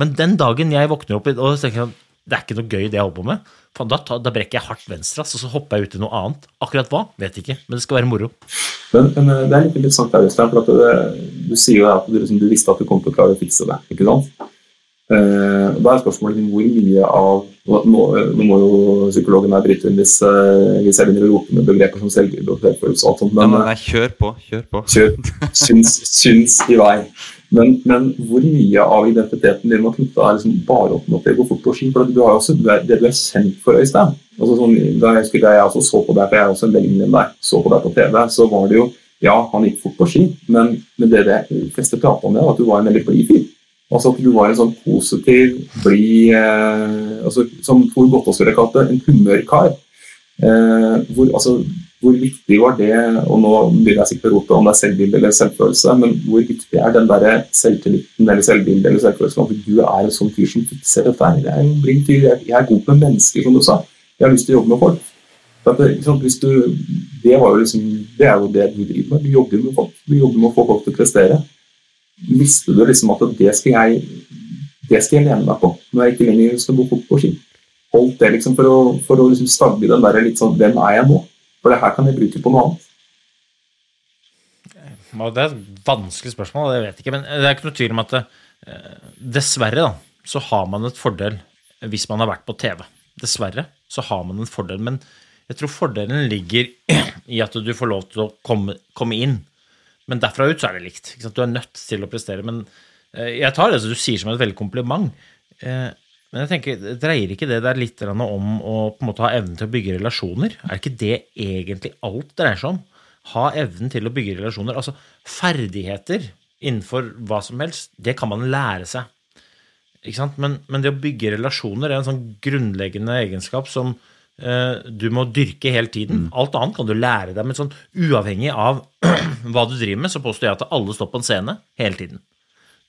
Men den dagen jeg våkner opp og tenker at det er ikke noe gøy det jeg holder på med, faen, da, da brekker jeg hardt venstre, og så hopper jeg ut i noe annet. Akkurat hva, vet ikke, men det skal være moro. Men, men eh, det er litt interessant der, Øystein, for det, du sier jo at du, liksom, du visste at du kom til å klare å fikse det. ikke sant? Eh, da er spørsmålet hvor mye av Nå, nå må jo psykologen her bryte inn hvis, eh, hvis jeg begynner å rope med begreper som selvbilde og selvfølelse og sånt, men nei, nei, kjør på. Kjør på. kjør, *laughs* syns, syns i vei. Men, men hvor mye av identiteten din knytta liksom bare opp mot det å gå fort på ski? For du har jo også, er, det du er kjent for, Øystein altså sånn, Da jeg husker jeg også så på deg, for jeg er også en venn din der, så på deg på TV, så var det jo Ja, han gikk fort på ski, men, men det de fleste prata om, det, var at du var en veldig blid fyr. Altså at du var en sånn positiv, blid eh, altså, Som Tor Gottaas ville kalt det, en humørkar. Eh, hvor, altså, hvor viktig var det, og nå begynner jeg sikkert å rote om det er selvbilde eller selvfølelse, men hvor viktig er den der selvtilliten eller selvbildet eller selvfølelsen at du er en sånn fyr som fikser dette. Jeg er en blid fyr, jeg er god med mennesker, som du sa. Jeg har lyst til å jobbe med folk. Du, det, liksom, det er jo det du driver med. Du jobber med folk. Du jobber med å få folk til å prestere. Visste du liksom at det skal jeg det skal jeg lene meg på når jeg ikke lenger skal gå fort på ski? Holdt det liksom for å, for å liksom stagge den der litt sånn Hvem er jeg nå? For det her kan jeg bruke på noe annet. Det er et vanskelig spørsmål, det vet jeg ikke. Men det er ikke noe tvil om at det, dessverre da, så har man et fordel hvis man har vært på TV. Dessverre så har man en fordel. Men jeg tror fordelen ligger *clears throat* i at du får lov til å komme, komme inn. Men derfra ut så er det likt. Du er nødt til å prestere. Men eh, jeg tar det som du sier som et veldig kompliment. Eh, Men jeg tenker, dreier ikke det der litt om å på en måte ha evnen til å bygge relasjoner? Er ikke det egentlig alt dreier seg om? Ha evnen til å bygge relasjoner. Altså ferdigheter innenfor hva som helst, det kan man lære seg. Men, men det å bygge relasjoner er en sånn grunnleggende egenskap som du må dyrke hele tiden. Alt annet kan du lære deg, men sånn uavhengig av *clears throat* hva du driver med, så påstår jeg at alle står på en scene hele tiden.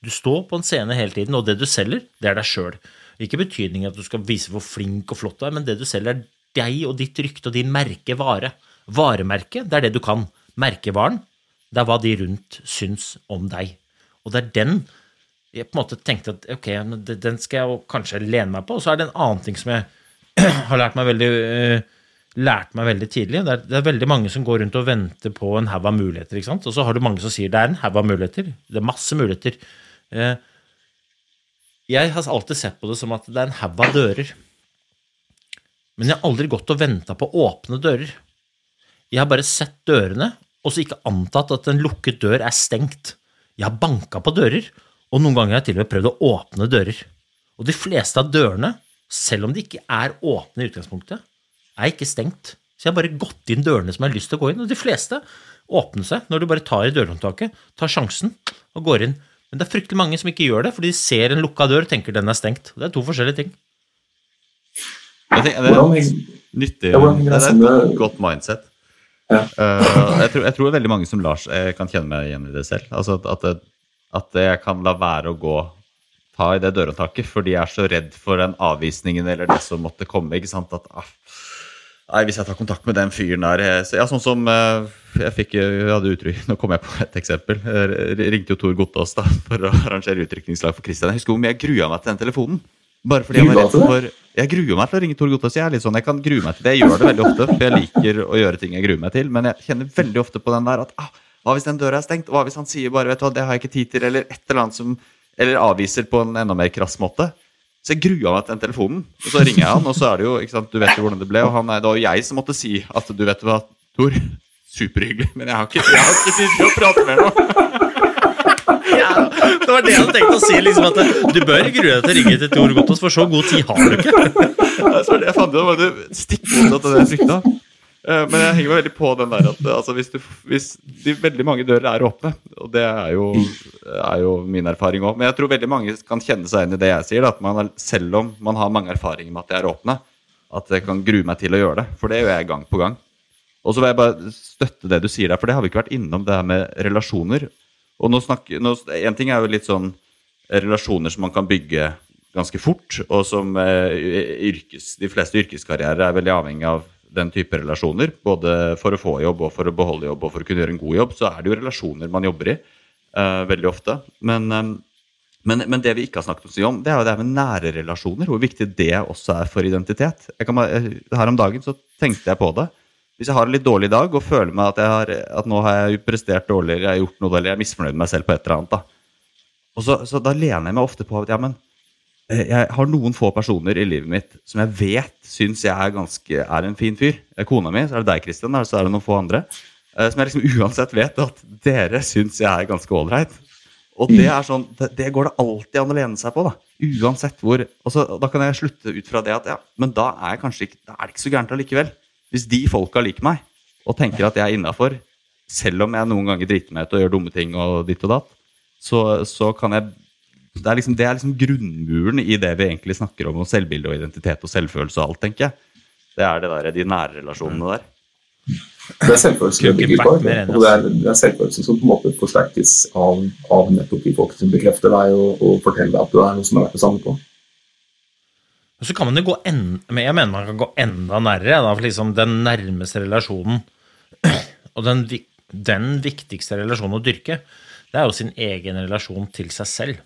Du står på en scene hele tiden, og det du selger, det er deg sjøl. Ikke betydning at du skal vise hvor flink og flott du er, men det du selger, er deg og ditt rykte og din merkevare. Varemerke, det er det du kan. Merkevaren, det er hva de rundt syns om deg. Og det er den jeg på en måte tenkte at ok, den skal jeg kanskje lene meg på. Og så er det en annen ting som jeg *clears throat* har lært meg veldig eh, lært meg veldig tidlig. Det er, det er veldig mange som går rundt og venter på en haug av muligheter. ikke sant? Og så har du mange som sier det er en haug av muligheter. Det er masse muligheter. Eh, jeg har alltid sett på det som at det er en haug av dører. Men jeg har aldri gått og venta på åpne dører. Jeg har bare sett dørene, og så ikke antatt at en lukket dør er stengt. Jeg har banka på dører, og noen ganger har jeg til og med prøvd å åpne dører. Og de fleste av dørene, selv om de ikke er åpne i utgangspunktet, er ikke stengt. Så jeg har bare gått inn dørene som jeg har lyst til å gå inn, og de fleste åpner seg når du bare tar i dørhåndtaket, tar sjansen og går inn. Men det er fryktelig mange som ikke gjør det, fordi de ser en lukka dør og tenker den er stengt. Det er to forskjellige ting. Jeg tenker, det er nyttig. Det det er et godt, mindset. Ja. Eh, jeg, tror, jeg tror veldig mange som Lars eh, kan kjenne meg igjen i det selv. Altså at, at, at jeg kan la være å gå ta i det dørhåndtaket fordi jeg er så redd for den avvisningen eller det som måtte komme. ikke sant? At, ah, Nei, Hvis jeg tar kontakt med den fyren der eh, så, Ja, sånn som eh, jeg fikk eh, jeg hadde uttrykk, *laughs* Nå kom jeg på et eksempel. Jeg ringte jo Tor Gottaas da, *laughs* for å arrangere utrykningslag for Kristian. Jeg husker hvor mye jeg grua meg til den telefonen. Bare fordi jeg var redd for Jeg gruer meg til å ringe Tor Gottaas. Jeg er litt sånn, jeg kan grue meg til det. Jeg gjør det veldig ofte, for jeg liker å gjøre ting jeg gruer meg til. Men jeg kjenner veldig ofte på den der at ah, hva hvis den døra er stengt? Hva hvis han sier bare vet du hva, det har jeg ikke tid til, eller et eller annet som Eller avviser på en enda mer krass måte. Så jeg grua meg til den telefonen. Og så ringer jeg han, og så er det jo ikke sant, Du vet jo hvordan det ble. Og han det var jo jeg som måtte si at du vet hva, Tor. Superhyggelig, men jeg har ikke, jeg har ikke tid til å prate mer nå. Ja, det var det jeg hadde tenkt å si. liksom at Du bør grue deg til å ringe til Tor Gottaas, for så god tid har du ikke. Ja, så var det jeg fant ut, var det mot av det jeg frykta. Eh, Men jeg henger meg veldig på den der at altså, hvis, du, hvis de veldig mange dører er åpne, og det er jo, er jo min erfaring òg Men jeg tror veldig mange kan kjenne seg inn i det jeg sier, at man, selv om man har mange erfaringer med at de er åpne, at jeg kan grue meg til å gjøre det. For det gjør jeg gang på gang. Og så vil jeg bare støtte det du sier der, for det har vi ikke vært innom, det her med relasjoner. Og nå snakker, nå, En ting er jo litt sånn relasjoner som man kan bygge ganske fort, og som eh, yrkes, de fleste yrkeskarrierer er veldig avhengig av den type relasjoner. Både for å få jobb og for å beholde jobb og for å kunne gjøre en god jobb, så er det jo relasjoner man jobber i uh, veldig ofte. Men, eh, men, men det vi ikke har snakket om, det er jo det med nære relasjoner. Hvor viktig det også er for identitet. Bare- eh, her om dagen så tenkte jeg på det. Hvis jeg har en litt dårlig dag og føler meg at, har, at nå har jeg prestert dårligere, jeg har gjort noe dårlig, jeg er misfornøyd med meg selv på et eller annet, da. Og så, så da lener jeg meg ofte på at ja, men jeg har noen få personer i livet mitt som jeg vet syns jeg er, ganske, er en fin fyr. Kona mi, så er det deg, Kristian, og så er det noen få andre. eh, Som jeg liksom *laughs* uansett vet at dere syns jeg er ganske ålreit. Og det er sånn, det, går det alltid an å lene seg på. da, Uansett hvor. Og så, Da kan jeg slutte ut fra det at ja, men da er, kanskje ikke, da er det ikke så gærent allikevel. Hvis de folka liker meg og tenker at jeg er innafor, selv om jeg noen ganger driter meg ut og gjør dumme ting og ditt og datt, så, så kan jeg det er, liksom, det er liksom grunnmuren i det vi egentlig snakker om, om selvbilde og identitet og selvfølelse og alt, tenker jeg. Det er det der, de nære relasjonene der. Det er selvfølelsen det bygger på. Og det er, det er selvfølelsen som på en måte forsterkes av, av nettopp de folk som bekrefter deg og, og forteller deg at du er noe som er verdt å samle på. Så kan man jo gå en, men Jeg mener man kan gå enda nærere. Da, for liksom den nærmeste relasjonen *clears throat* og den, den viktigste relasjonen å dyrke, det er jo sin egen relasjon til seg selv.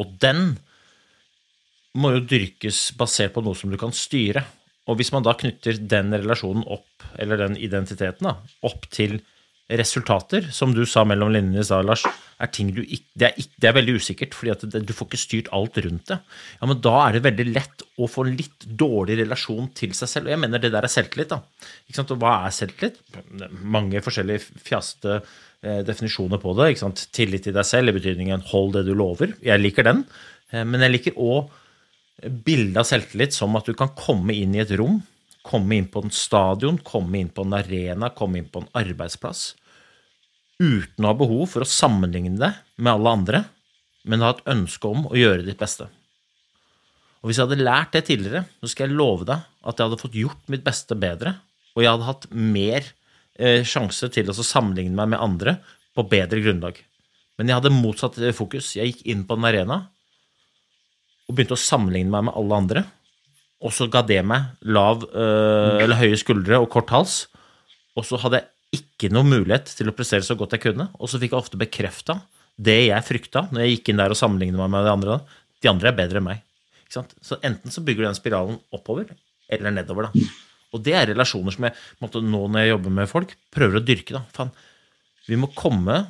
Og den må jo dyrkes basert på noe som du kan styre. Og hvis man da knytter den relasjonen opp, eller den identiteten, da, opp til resultater, som du sa mellom linjene i stad, Lars, er ting du ikke det, er ikke det er veldig usikkert, fordi du får ikke styrt alt rundt det. Ja, men da er det veldig lett å få en litt dårlig relasjon til seg selv. Og jeg mener det der er selvtillit, da. Ikke sant? Og hva er selvtillit? Mange forskjellige fjaste eh, definisjoner på det. Ikke sant? Tillit til deg selv i betydningen 'hold det du lover'. Jeg liker den. Eh, men jeg liker òg bildet av selvtillit som at du kan komme inn i et rom, komme inn på en stadion, komme inn på en arena, komme inn på en arbeidsplass, uten å ha behov for å sammenligne det med alle andre, men ha et ønske om å gjøre ditt beste. Og hvis jeg hadde lært det tidligere, så skal jeg love deg at jeg hadde fått gjort mitt beste bedre, og jeg hadde hatt mer eh, sjanse til å sammenligne meg med andre på bedre grunnlag. Men jeg hadde motsatt fokus. Jeg gikk inn på en arena og begynte å sammenligne meg med alle andre. Og så ga det meg lav øh, eller høye skuldre og kort hals. Og så hadde jeg ikke noe mulighet til å prestere så godt jeg kunne. Og så fikk jeg ofte bekrefta det jeg frykta når jeg gikk inn der og sammenlignet meg med de andre. De andre er bedre enn meg. Så enten så bygger du den spiralen oppover eller nedover. da. Og det er relasjoner som jeg måtte, nå når jeg jobber med folk, prøver å dyrke. da. Fan, vi må komme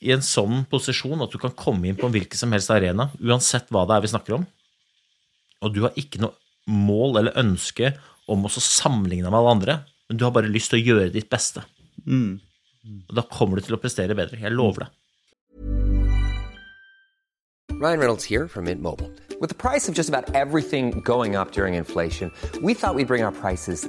i en sånn posisjon at du kan komme inn på en hvilken som helst arena, uansett hva det er vi snakker om. Og du har ikke noe mål eller ønske om å så sammenligne med alle andre, men du har bare lyst til å gjøre ditt beste. Og da kommer du til å prestere bedre. Jeg lover det. Ryan Reynolds here from Mint Mobile. With the price of just about everything going up during inflation, we thought we'd bring our prices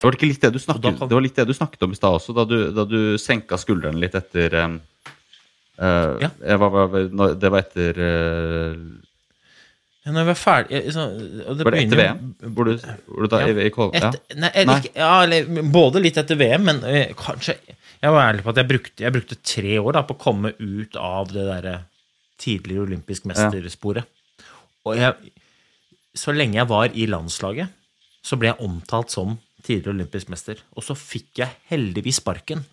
Det var, litt det, du snakket, kan- det var litt det du snakket om i stad også, da du, da du senka skuldrene litt etter um, eh, Ja. var, var, Det var etter uh, Ja, Når vi var ferdig så, det Var det etter VM? Hvor du, hvor du da, Ja. i, i, Kol- ja. Etter, nei, Nei. ikke- Ja, eller både litt etter VM, men uh, kanskje Jeg var ærlig på at jeg brukte, jeg brukte tre år da, på å komme ut av det derre tidligere olympisk mestersporet. Og jeg, så lenge jeg var i landslaget, så ble jeg omtalt som tidligere olympisk mester. Og så fikk jeg heldigvis sparken.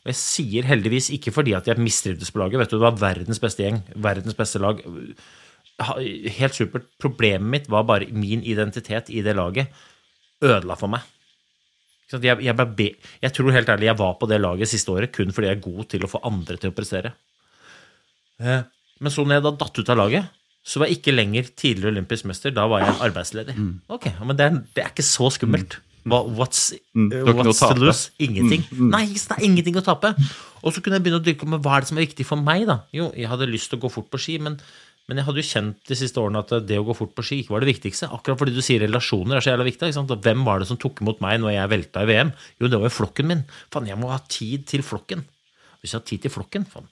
Og jeg sier heldigvis ikke fordi at jeg mistrivdes på laget. Vet du, Det var verdens beste gjeng, verdens beste lag. Helt supert. Problemet mitt var bare min identitet i det laget ødela for meg. Jeg, jeg, be jeg tror helt ærlig jeg var på det laget siste året kun fordi jeg er god til å få andre til å prestere. Eh, Men så når jeg da datt ut av laget, så var jeg ikke lenger tidligere olympisk mester. Da var jeg arbeidsledig. Ok, Men det er, det er ikke så skummelt. What's Mm, noe what's to lose? Ingenting. Nei, det er ingenting å tape. Og så kunne jeg begynne å dyrke med hva er det som er viktig for meg. da? Jo, jeg hadde lyst til å gå fort på ski, men, men jeg hadde jo kjent de siste årene at det å gå fort på ski ikke var det viktigste. Akkurat fordi du sier relasjoner er så jævla viktig. Hvem var det som tok imot meg når jeg velta i VM? Jo, det var jo flokken min. Faen, jeg må ha tid til flokken. Hvis jeg har tid til flokken, faen,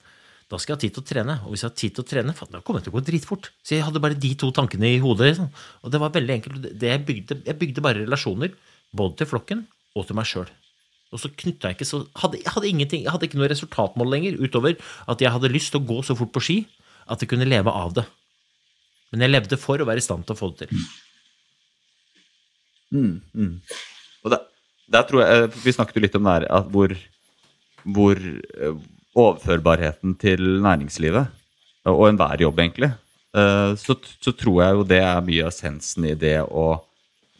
da skal jeg ha tid til å trene. Og hvis jeg har tid til å trene, faen, da kommer jeg til å gå dritfort. Så jeg hadde bare de to tankene i hodet. Liksom. Og det var veldig enkelt. Jeg, bygde, jeg bygde bare relasjoner, både til flokken og til meg sjøl. Og så knytta jeg ikke så hadde, hadde jeg hadde ikke noe resultatmål lenger, utover at jeg hadde lyst til å gå så fort på ski at jeg kunne leve av det. Men jeg levde for å være i stand til å få det til. Og der, der tror jeg, eh, Vi snakket jo litt om at hvor, hvor eh, overførbarheten til næringslivet, og enhver jobb egentlig, eh, så, så tror jeg jo det er mye av essensen i det å,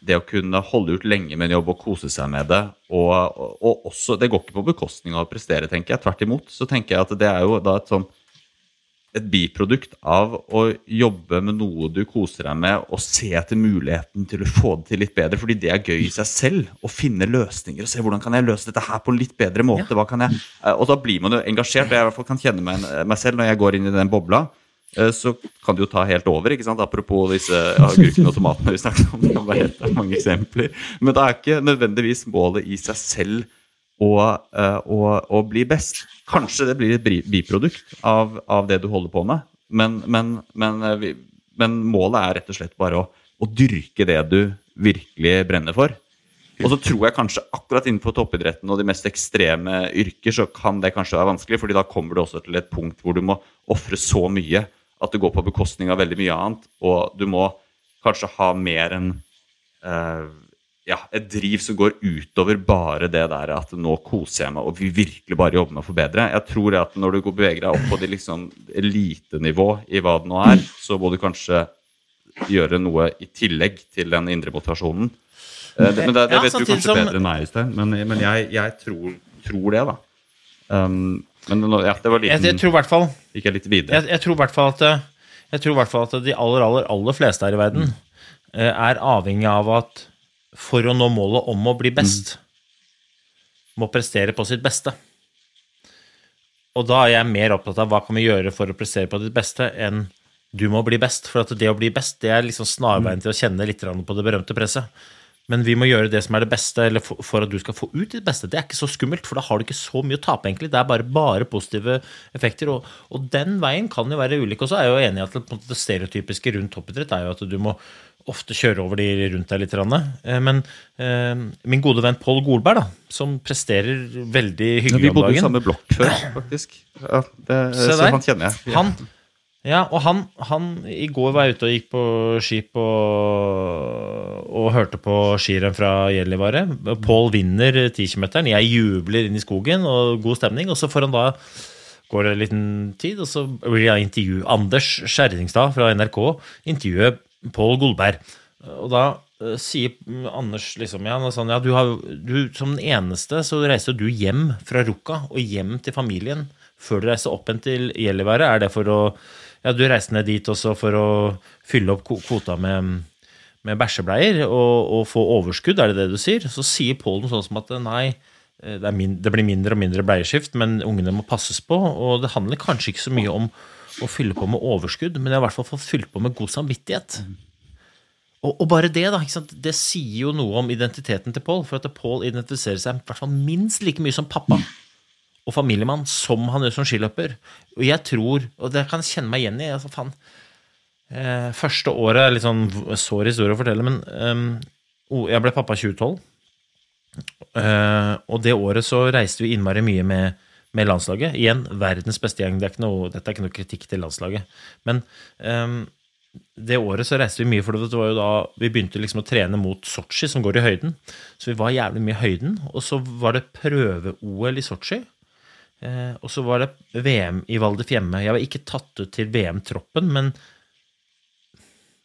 det å kunne holde ut lenge med en jobb og kose seg med det. Og, og, og også, Det går ikke på bekostning av å prestere, tenker jeg. Tvert imot. Så tenker jeg at det er jo da et sånn et biprodukt av å jobbe med noe du koser deg med, og se etter muligheten til å få det til litt bedre, fordi det er gøy i seg selv. Å finne løsninger og se hvordan kan jeg løse dette her på en litt bedre måte. jeg... Eh, Og da blir man jo engasjert. og Jeg i hvert fall kan kjenne meg, meg selv når jeg går inn i den bobla. Eh, Så kan det jo ta helt over. ikke sant? Apropos disse agurkene og tomatene vi snakket om. Det kan være helt mange eksempler. Men det er ikke nødvendigvis målet i seg selv å, eh, å, å bli best. Kanskje det blir et biprodukt av, av det du holder på med, men, men, men, eh, vi, men målet er rett og slett bare å, å dyrke det du virkelig brenner for. Og så tror jeg kanskje akkurat innenfor toppidretten og de mest ekstreme yrker, så kan det kanskje være vanskelig, fordi da kommer du også til et punkt hvor du må ofre så mye at det går på bekostning av veldig mye annet, og du må kanskje ha mer enn uh, ja, et driv som går utover bare det der at nå koser jeg meg og vi virkelig bare jobber med å forbedre. Jeg tror at når du går- beveger deg opp på det liksom elitenivå i hva det nå er, så må du kanskje gjøre noe i tillegg til den indre motivasjonen. Uh, det, men det, det Ja, vet du kanskje som- bedre enn meg, Øystein, men, men jeg, jeg tror, tror det, da. Um, men ja, det var Jeg, liten jeg tror i hvert fall Gikk jeg litt videre. jeg, jeg tror i hvert fall at eh, Jeg tror i hvert fall at de aller, aller, aller fleste her i verden mm. er avhengig av at for å nå målet om å bli best, må prestere på sitt beste. Og da er jeg mer opptatt av hva kan vi gjøre for å prestere på ditt beste, enn du må bli best. For at det å bli best, det er liksom snarveien til å kjenne litt på det berømte presset. Men vi må gjøre det som er det beste, eller for, for at du skal få ut ditt beste. Det er ikke så skummelt, for da har du ikke så mye å tape, egentlig. Det er bare, bare positive effekter. Og, og den veien kan jo være ulik. Og så er jeg jo enig i at det, det stereotypiske rundt toppidrett er jo at du må ofte kjøre over de rundt deg litt. Eh, Men eh, min gode venn Pål Golberg, da, som presterer veldig hyggelig vi om bodde i dagen samme blokk før, faktisk. Ja, det, Se så han kjenner jeg. Han, ja, og han, han I går var jeg ute og gikk på skip og, og hørte på skirenn fra Gjellivare. Pål vinner 10-kilometeren. Jeg jubler inn i skogen og god stemning. Og så får han da går det en liten tid, og så blir jeg intervju Anders Skjerringstad fra NRK intervjuer Pål Golberg. Og da eh, sier Anders liksom ja, sånn, ja du har, du, Som den eneste så reiser du hjem fra Rukka og hjem til familien før du reiser opp igjen til Gjellivare. Er det for å Ja, du reiste ned dit også for å fylle opp kvota med, med bæsjebleier og, og få overskudd, er det det du sier? Så sier Pål noe sånt som at nei, eh, det, min, det blir mindre og mindre bleieskift, men ungene må passes på. Og det handler kanskje ikke så mye om å fylle på med overskudd, men jeg har i hvert fall fått fylt på med god samvittighet. Og, og bare det, da, det sier jo noe om identiteten til Pål. For at Pål identifiserer seg i hvert fall minst like mye som pappa og familiemann som han gjør som skiløper. Og jeg tror, og det kan jeg kjenne meg igjen i altså faen, eh, Første året er litt sånn sår historie å fortelle, men oh, jeg ble pappa i 2012. Eh, og det året så reiste vi innmari mye med, med landslaget. Igjen, verdens beste gjeng. Det er noe, dette er ikke noe kritikk til landslaget. Men ehm, det året så reiste vi mye, for det var jo da vi begynte liksom å trene mot Sotsji, som går i høyden. Så vi var jævlig mye i høyden. Og så var det prøve-OL i Sotsji. Eh, og så var det VM i Val di Fiemme. Jeg var ikke tatt ut til VM-troppen, men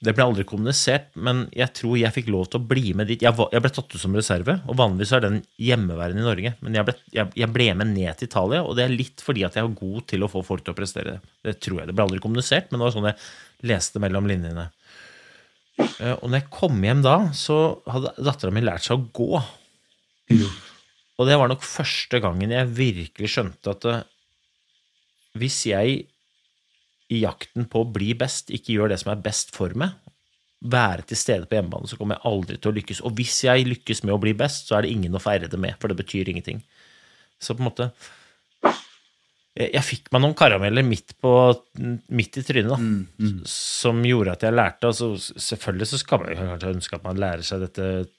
det ble aldri kommunisert. Men jeg tror jeg fikk lov til å bli med dit. Jeg, var, jeg ble tatt ut som reserve, og vanligvis er den hjemmeværende i Norge. Men jeg ble, jeg, jeg ble med ned til Italia, og det er litt fordi at jeg er god til å få folk til å prestere. Det tror jeg. Det ble aldri kommunisert, men det var sånn jeg leste mellom linjene. Eh, Og når jeg kom hjem da, så hadde dattera mi lært seg å gå. Og det var nok første gangen jeg virkelig skjønte at eh, hvis jeg i jakten på å bli best ikke gjør det som er best for meg, være til stede på hjemmebane, så kommer jeg aldri til å lykkes. Og hvis jeg lykkes med å bli best, så er det ingen å feire det med, for det betyr ingenting. Så på en måte Jeg, jeg fikk meg noen karameller midt, på, midt i trynet, da, som gjorde at jeg lærte. Altså, selvfølgelig så skal man kanskje ønske at man lærer seg dette mm,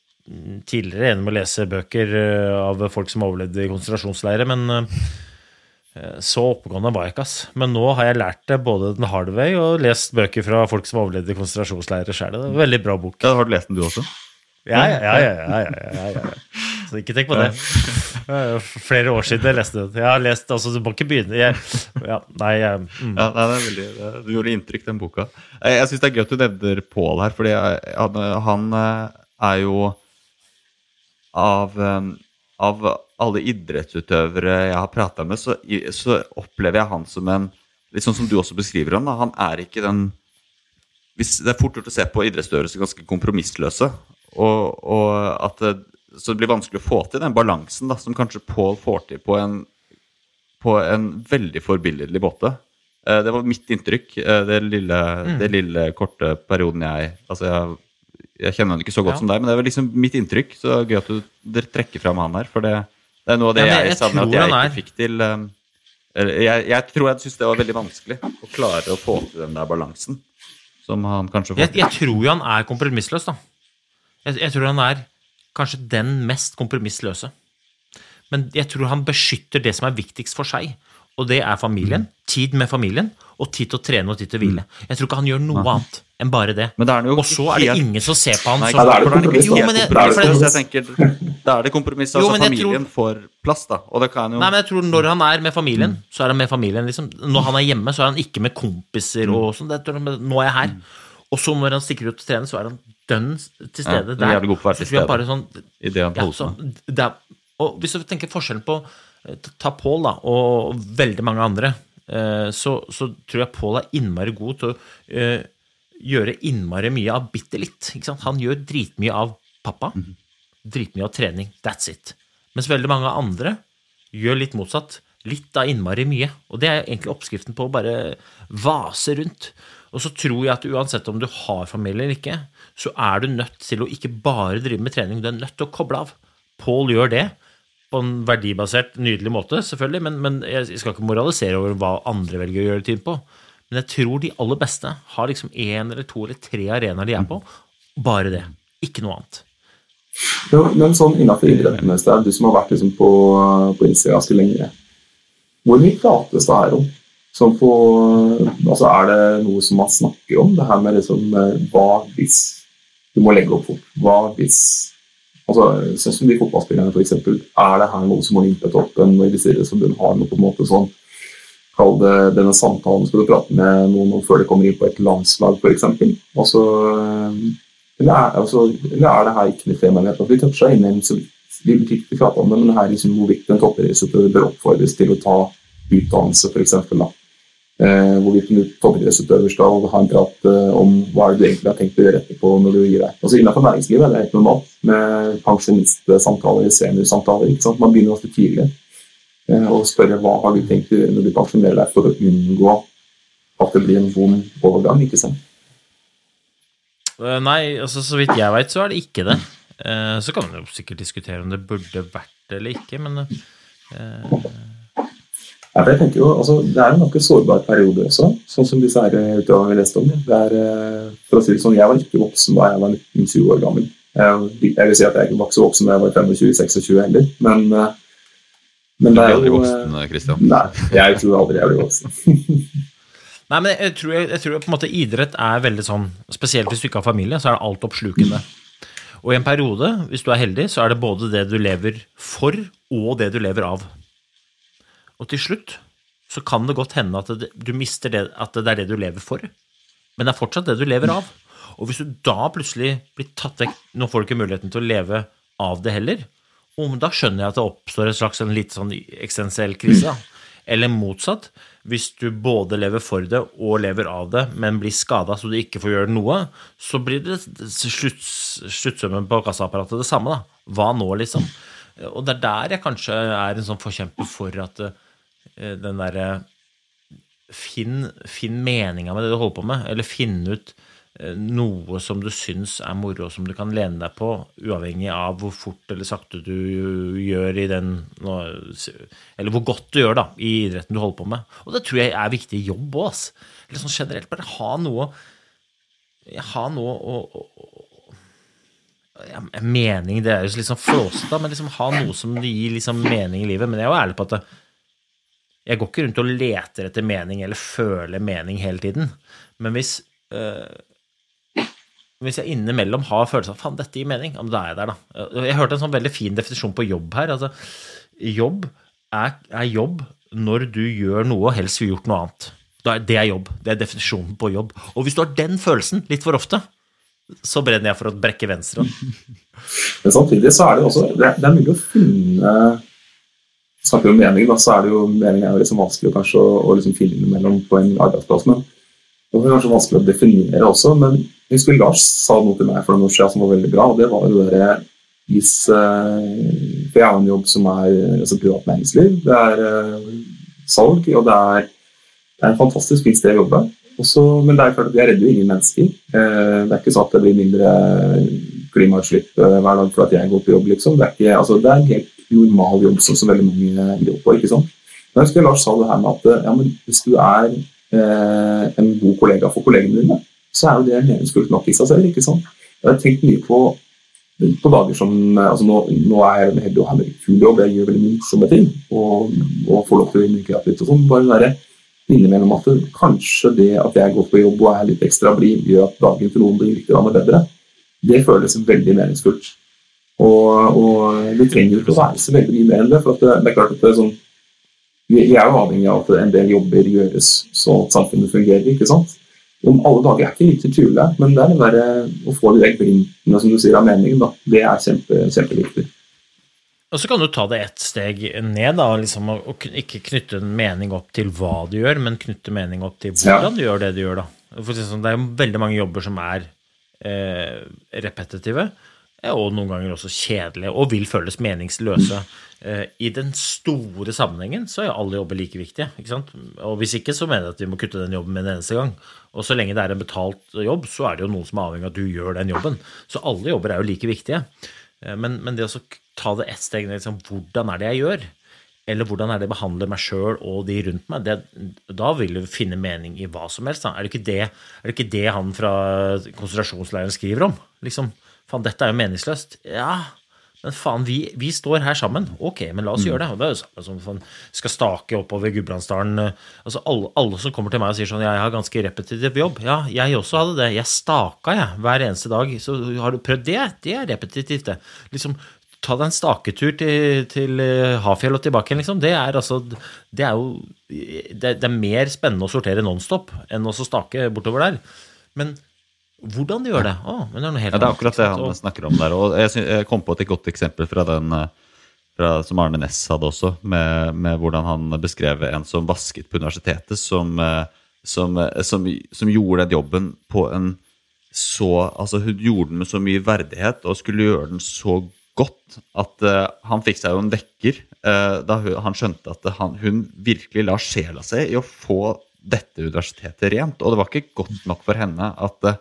tidligere gjennom å lese bøker eh, av folk som overlevde i konsentrasjonsleirer, men eh, så oppegående var jeg ikke, ass. Men nå har jeg lært det både den hard way og lest bøker fra folk som overlevde i konsentrasjonsleirer sjøl. Det en veldig bra bok. Ja, har du lest den, du også? Ja, ja, ja. ja, ja, ja, ja. Så ikke tenk på det. Er Flere år siden jeg leste den. Jeg har lest, altså Du må ikke begynne jeg, ja, Nei, jeg, mm. Ja, nei, det er veldig, det, Du gjorde inntrykk, den boka. Jeg, jeg syns det er gøy at du nevner Pål her, fordi han, han eh, er jo av, eh, av alle idrettsutøvere jeg har prata med, så, så opplever jeg han som en Litt sånn som du også beskriver han. Da. Han er ikke den hvis, Det er fort gjort å se på idrettsutøvere som ganske kompromissløse. Og, og at det, så det blir vanskelig å få til den balansen da, som kanskje Pål får til på en, på en veldig forbilledlig måte. Eh, Det var mitt inntrykk, eh, det lille, det lille korte perioden jeg Altså, jeg, jeg kjenner han ikke så godt Ja. som deg, men det var liksom mitt inntrykk. Så gøy at du trekker fram han her, for det, det er noe av det Ja, jeg, jeg savner at jeg ikke er- fikk til. Um, Jeg, jeg tror jeg syns det var veldig vanskelig å klare å få til den der balansen. Som han kanskje får Jeg, jeg tror jo han er kompromissløs, da. Jeg, jeg tror han er kanskje den mest kompromissløse. Men jeg tror han beskytter det som er viktigst for seg. Og det er familien, tid med familien, og tid til å trene og tid til å hvile. Jeg tror ikke han gjør noe annet enn bare det. Er Og så er det ingen som ser på han Nei, som da er det kompromiss, Jo, men jeg, Da er det tenker, Da er det kompromiss. Altså jo, familien familien får plass, da. Og det kan jo Nei, men jeg tror Når han er med familien, så er han med familien. liksom. Når han er hjemme, så er han ikke med kompiser. og sånn. Det tror jeg, Nå er jeg her. Og så når han stikker ut og trener, så er han dønn til Ja, stede er der. god på å være til tror bare sånn, ja, så, på det er, og Hvis du tenker forskjellen på eh, Ta Pål da, og veldig mange andre, så, så tror jeg Pål er innmari god til å eh, gjøre innmari mye av bitte litt. Han gjør dritmye av pappa, Mhm. dritmye av trening. That's it. Mens veldig mange andre gjør litt motsatt. Litt av innmari mye. Og det er egentlig oppskriften på å bare vase rundt. Og så tror jeg at uansett om du har familie eller ikke, så er du nødt til å ikke bare drive med trening, du er nødt til å koble av. Pål gjør det en verdibasert, nydelig måte, selvfølgelig, men, men jeg skal ikke moralisere over hva andre velger å gjøre tid på. Men jeg tror de aller beste har liksom én eller to eller tre arenaer de er på. Bare det. Ikke noe annet. Ja, men sånn innenfor idretten, Øystein, du som har vært liksom på, på innsida ganske lenge, hvor mye prates det her om? På, altså er det noe som man snakker om? Det her med liksom, eh, hva hvis du må legge opp fort? Hva hvis altså, Sånn som de fotballspillerne, f.eks. Er det her noe som må inn opp en Idrettsforbundet har noe på en måte sånn Kall det denne samtalen skal du prate med noen før det kommer inn på et landslag, f.eks. Altså, Eller er, altså, eller er det her ikke noe tema? Vi toucha så som vi fikk ikke prate om det, men her liksom hvorvidt en toppidrettsutøver bør oppfordres til å ta utdannelse, f.eks. Eh, hvorvidt en toppidrettsutøver skal ha en prat eh, om hva er det du egentlig har tenkt å gjøre etterpå når du gir deg. Altså Innenfor næringslivet er det helt normalt med pensjonistsamtaler, seniorsamtaler. ikke sant? Man begynner ganske tidlig eh, og spørre hva har du tenkt å gjøre når du pensjonerer deg for å unngå at det blir en vond overgang. ikke sant? Nei, altså så vidt jeg veit, så er det ikke det. Så kan man jo sikkert diskutere om det burde vært det eller ikke, men Ja, for jeg tenker jo, altså, Det er en ganske sårbar periode også, sånn som disse her eh, utøverne vi leste om. Det er, eh, for å si det sånn, Jeg var ikke voksen da jeg var 19-20 år gammel. Jeg, jeg vil si at jeg ikke var så voksen da jeg var 25-26 heller, men, eh, men Du det blir er aldri voksen, Kristian. Christian. Nei, jeg tror aldri jeg blir voksen. *laughs* Nei, men jeg tror, jeg tror på en måte idrett er veldig sånn Spesielt hvis du ikke har familie, så er det altoppslukende. Og i en periode, hvis du er heldig, så er det både det du lever for, og det du lever av. Og til slutt så kan det godt hende at det, du mister det, at det er det du lever for, men det er fortsatt det du lever av. Og hvis du da plutselig blir tatt vekk Nå får du ikke muligheten til å leve av det heller. Og da skjønner jeg at det oppstår en slags en litt sånn eksistensiell krise. Eller motsatt. Hvis du både lever for det og lever av det, men blir skada så du ikke får gjøre noe, så blir det slutt, sluttsummen på kassaapparatet det samme. da. Hva nå, liksom? Og det er der jeg kanskje er en sånn forkjemper for at eh, den derre Finn, finn meninga med det du holder på med, eller finn ut eh, noe som du syns er moro, som du kan lene deg på, uavhengig av hvor fort eller sakte du gjør i den Eller hvor godt du gjør da, i idretten du holder på med. Og det tror jeg er viktig i jobb òg. Eller sånn generelt, bare ha noe Ha noe å ja, Mening, det er jo litt sånn flåsete, men liksom ha noe som gir liksom mening i livet. Men jeg er jo ærlig på at det, jeg går ikke rundt og leter etter mening eller føler mening hele tiden. Men hvis øh, hvis jeg innimellom har følelsen av faen, dette gir mening, da er jeg der, da. Jeg hørte en sånn veldig fin definisjon på jobb her. Altså, jobb er, er jobb når du gjør noe og helst vil gjort noe annet. Det er jobb. Det er definisjonen på jobb. Og hvis du har den følelsen litt for ofte, så brenner jeg for å brekke venstre. *laughs* Men samtidig så er det også det er, det er mulig å finne Snakker om mening, da, så er det jo mening er jo liksom vanskelig kanskje å, å liksom finne innimellom på en arbeidsplass. Men det er kanskje vanskelig å definere også. Men jeg husker Lars sa noe til meg for noen som var veldig bra. og det var jo det hvis, eh, For jeg har en jobb som er altså privat næringsliv. Det er eh, salg, og det er, det er en fantastisk fint sted å jobbe. Også, men det er klart at jeg redder jo ingen mennesker. Eh, det er ikke sånn at det blir mindre klimautslipp eh, hver dag for at jeg går på jobb. liksom. Det er, ikke, altså, det er en helt normal jobb som så veldig mange jobber på. ikke sant? Men jeg husker Lars sa det her med at ja, men hvis du er eh, en god kollega for kollegene dine, så er jo det meningsfullt nok i seg selv. ikke sant? Jeg har tenkt mye på, på dager som altså nå, nå er jeg heldig og har en kul jobb, jeg gjør veldig mye morsomme ting og, og får lov til å gjøre mye kreativt. og sånn, bare være innimellom at kanskje det at jeg går på jobb og er litt ekstra blid, gjør at dagen til noen blir litt bedre. Det føles veldig meningsfullt. Og, og vi trenger jo ikke å være så veldig mye mer enn det. for at det, det er klart at det er sånn, vi, vi er jo avhengig av at en del jobber gjøres så at samfunnet fungerer. ikke sant? Om alle dager er ikke like tydelig, men det er det der, å få de glimtene som du sier, av meningen, da, det er kjempe, kjempeviktig. Og så kan du ta det ett steg ned, da, liksom, og ikke knytte en mening opp til hva du gjør, men knytte mening opp til hvordan du gjør det du gjør. da. For sånn, det er jo veldig mange jobber som er eh, repetitive, eh, og noen ganger også kjedelige, og vil føles meningsløse. Eh, I den store sammenhengen så er alle jobber like viktige. ikke sant? Og hvis ikke, så mener jeg at vi må kutte den jobben med en eneste gang. Og så lenge det er en betalt jobb, så er det jo noen som er avhengig av at du gjør den jobben. Så alle jobber er jo like viktige. Eh, Men, men det å ta det ett steg ned, liksom, hvordan er det jeg gjør? Eller hvordan er det jeg behandler meg sjøl og de rundt meg? Det, da vil du finne mening i hva som helst. Da. Er, det ikke det, er det ikke det han fra konsentrasjonsleiren skriver om? Liksom, faen, dette er jo meningsløst. Ja, men faen, vi, vi står her sammen. Ok, men la oss gjøre det. Det er jo samme som skal stake oppover Gudbrandsdalen. Altså, alle, alle som kommer til meg og sier sånn Jeg har ganske repetitiv jobb. Ja, jeg også hadde det. Jeg staka, jeg, hver eneste dag. Så har du prøvd det? Det er repetitivt, det. Liksom, ta deg en staketur til, til eh, Hafjell og tilbake igjen, liksom. Det er altså Det er jo det, det er mer spennende å sortere nonstop enn å så stake bortover der. Men Hvordan de gjør det? Å, men det er Ja, det er akkurat det han snakker om der. Og jeg, synes, jeg kom på et godt eksempel fra den eh, fra, som Arne Næss hadde også, med, med hvordan han beskrev en som vasket på universitetet, som, eh, som, som, som gjorde den jobben på en så Altså, hun gjorde den med så mye verdighet og skulle gjøre den så godt at uh, han fikk seg jo en vekker uh, da hun, han skjønte at han, hun virkelig la sjela si i å få dette universitetet rent. Og det var ikke godt nok for henne at, eh,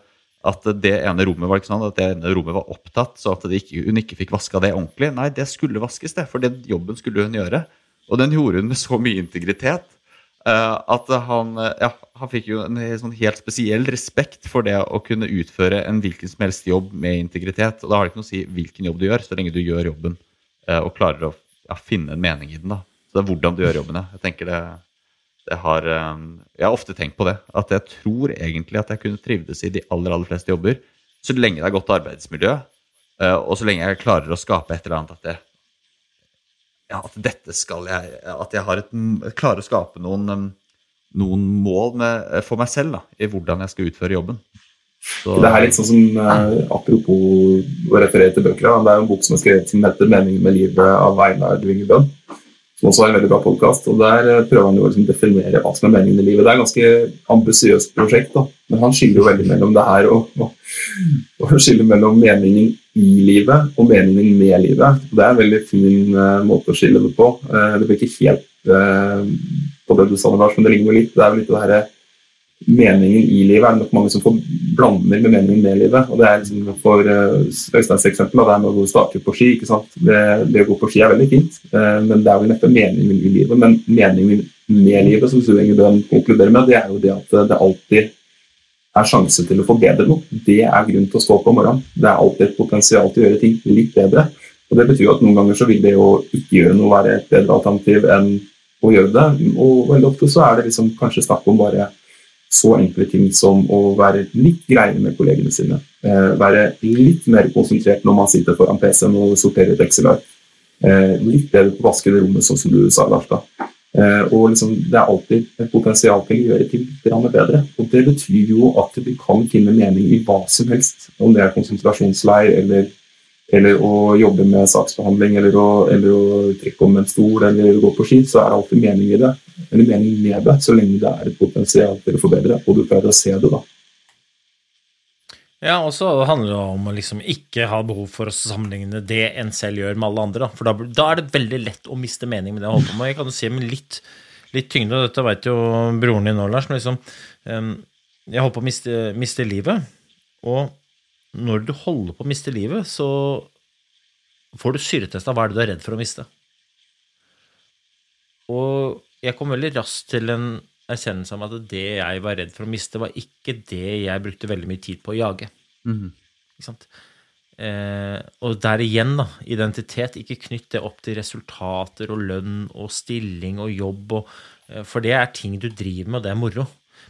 at det ene rommet var sånn, at det ene rommet var opptatt, så at ikke, hun ikke fikk vaska det ordentlig. Nei, det skulle vaskes, det, for den jobben skulle hun gjøre. Og den gjorde hun med så mye integritet eh, at han, eh, ja, han fikk jo en helt sånn helt spesiell respekt for det å kunne utføre en hvilken som helst jobb med integritet. Og da har det ikke noe å si hvilken jobb du gjør, så lenge du gjør jobben eh, og klarer å ja, finne en mening i den. da. Så det er hvordan du gjør jobben. Jeg tenker det, det har, eh, jeg har ofte tenkt på det. At jeg tror egentlig at jeg kunne trivdes i de aller aller fleste jobber. Så lenge det er godt arbeidsmiljø, eh, og så lenge jeg klarer å skape et eller annet at jeg ja, at dette skal jeg At jeg har et, klarer å skape noen, um, noen mål med, for meg selv da, i hvordan jeg skal utføre jobben. Så, Det er litt sånn som eh, Apropos å referere til bøker. Det er en bok som er skrevet som heter 'Meningen med livet' av Einar Dvingebø. Som også er en veldig bra podkast. Der eh, prøver han jo å liksom definere hva som er meningen i livet. Det er et ganske ambisiøst prosjekt, da. men han skiller jo veldig mellom det her og, og, og skiller mellom meningen i livet og meningen med livet. Det er en veldig fin uh, måte å skille det på. Uh, det blir ikke helt uh, på det du sa, Lars, men det ligner jo litt. Det er jo litt det herre meningen i livet er nok mange som får blander med meningen med livet. og det er liksom For uh, Øysteins eksempel, det er med å starte på ski. ikke sant? Det, det å gå på ski er veldig fint, eh, men det er jo neppe meningen i livet. Men meningen med livet, som Suengebøen konkluderer med, det er jo det at det alltid er sjanse til å forbedre noe. Det er grunn til å stå på om morgenen. Det er alltid et potensial til å gjøre ting litt bedre. Og Det betyr jo at noen ganger så vil det å ikke gjøre noe være et bedre alternativ enn å gjøre det. Og veldig ofte så er det liksom kanskje snakk om bare så enkle ting som å være litt greiere med kollegene sine. Eh, være litt mer konsentrert når man sitter foran PC-en og sorterer et Excel-ark. Eh, litt bedre på å vaske det rommet, sånn som du sa, Lars. da. Eh, og liksom, Det er alltid et potensial til å gjøre ting litt bedre. Og Det betyr jo at du kan finne mening i hva som helst. Om det er konsentrasjonsleir eller, eller å jobbe med saksbehandling eller å, eller å trekke om en stol eller gå på ski, så er det alltid mening i det. Eller mening med det, så lenge det er et potensial til å forbedre, og du klarer å se det. da. Ja, og så handler det om å liksom ikke ha behov for å sammenligne det en selv gjør med alle andre. Da. For da, da er det veldig lett å miste mening med det jeg holder på med. Jeg kan jo si med litt, litt tyngde, og dette vet jo broren din nå, Lars, men liksom Jeg holder på å miste, miste livet. Og når du holder på å miste livet, så får du syretesta hva er det du er redd for å miste. Og jeg kom veldig raskt til en erkjennelse om at det jeg var redd for å miste, var ikke det jeg brukte veldig mye tid på å jage. Mm. Ikke sant? Eh, og der igjen, da, identitet. Ikke knytt det opp til resultater og lønn og stilling og jobb, og, eh, for det er ting du driver med, og det er moro.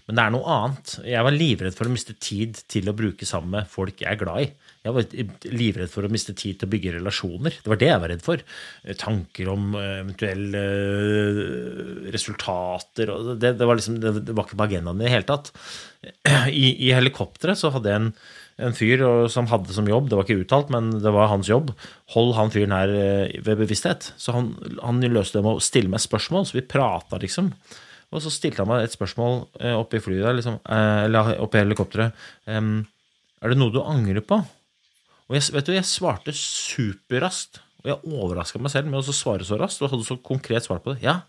Men det er noe annet. Jeg var livredd for å miste tid til å bruke sammen med folk jeg er glad i. Jeg var livredd for å miste tid til å bygge relasjoner. Det var det jeg var redd for. Eh, Tanker om eh, eventuelle eh, resultater det, det, var liksom, det, var ikke på agendaen i det hele tatt. *clears throat* I, i helikopteret så hadde jeg en, en fyr som hadde som jobb, det var ikke uttalt, men det var hans jobb, hold han fyren her ved bevissthet. Så han, han løste det med å stille meg spørsmål, så vi prata, liksom. Og så stilte han meg et spørsmål oppe i flyet liksom, eller oppe i helikopteret. Er det noe du angrer på? Og jeg, vet du, jeg svarte superraskt. Og jeg overraska meg selv med å svare så raskt og hadde så konkret svar på det. Ja,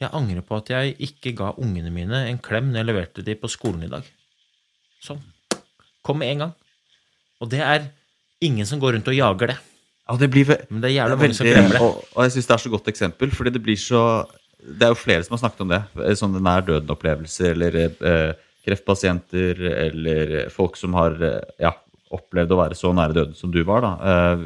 jeg angrer på at jeg ikke ga ungene mine en klem når jeg leverte de på skolen i dag. Sånn. Kom med en gang. Og det er ingen som går rundt og jager det. Ja, det blir Men det er jævla mange som glemmer det. Og, og jeg syns det er så godt eksempel, fordi det blir så Det er jo flere som har snakket om det. eh, Sånne nær døden-opplevelser, eller eh, kreftpasienter, eller folk som har eh, ja, opplevd å være så nære døden som du var. da. Eh,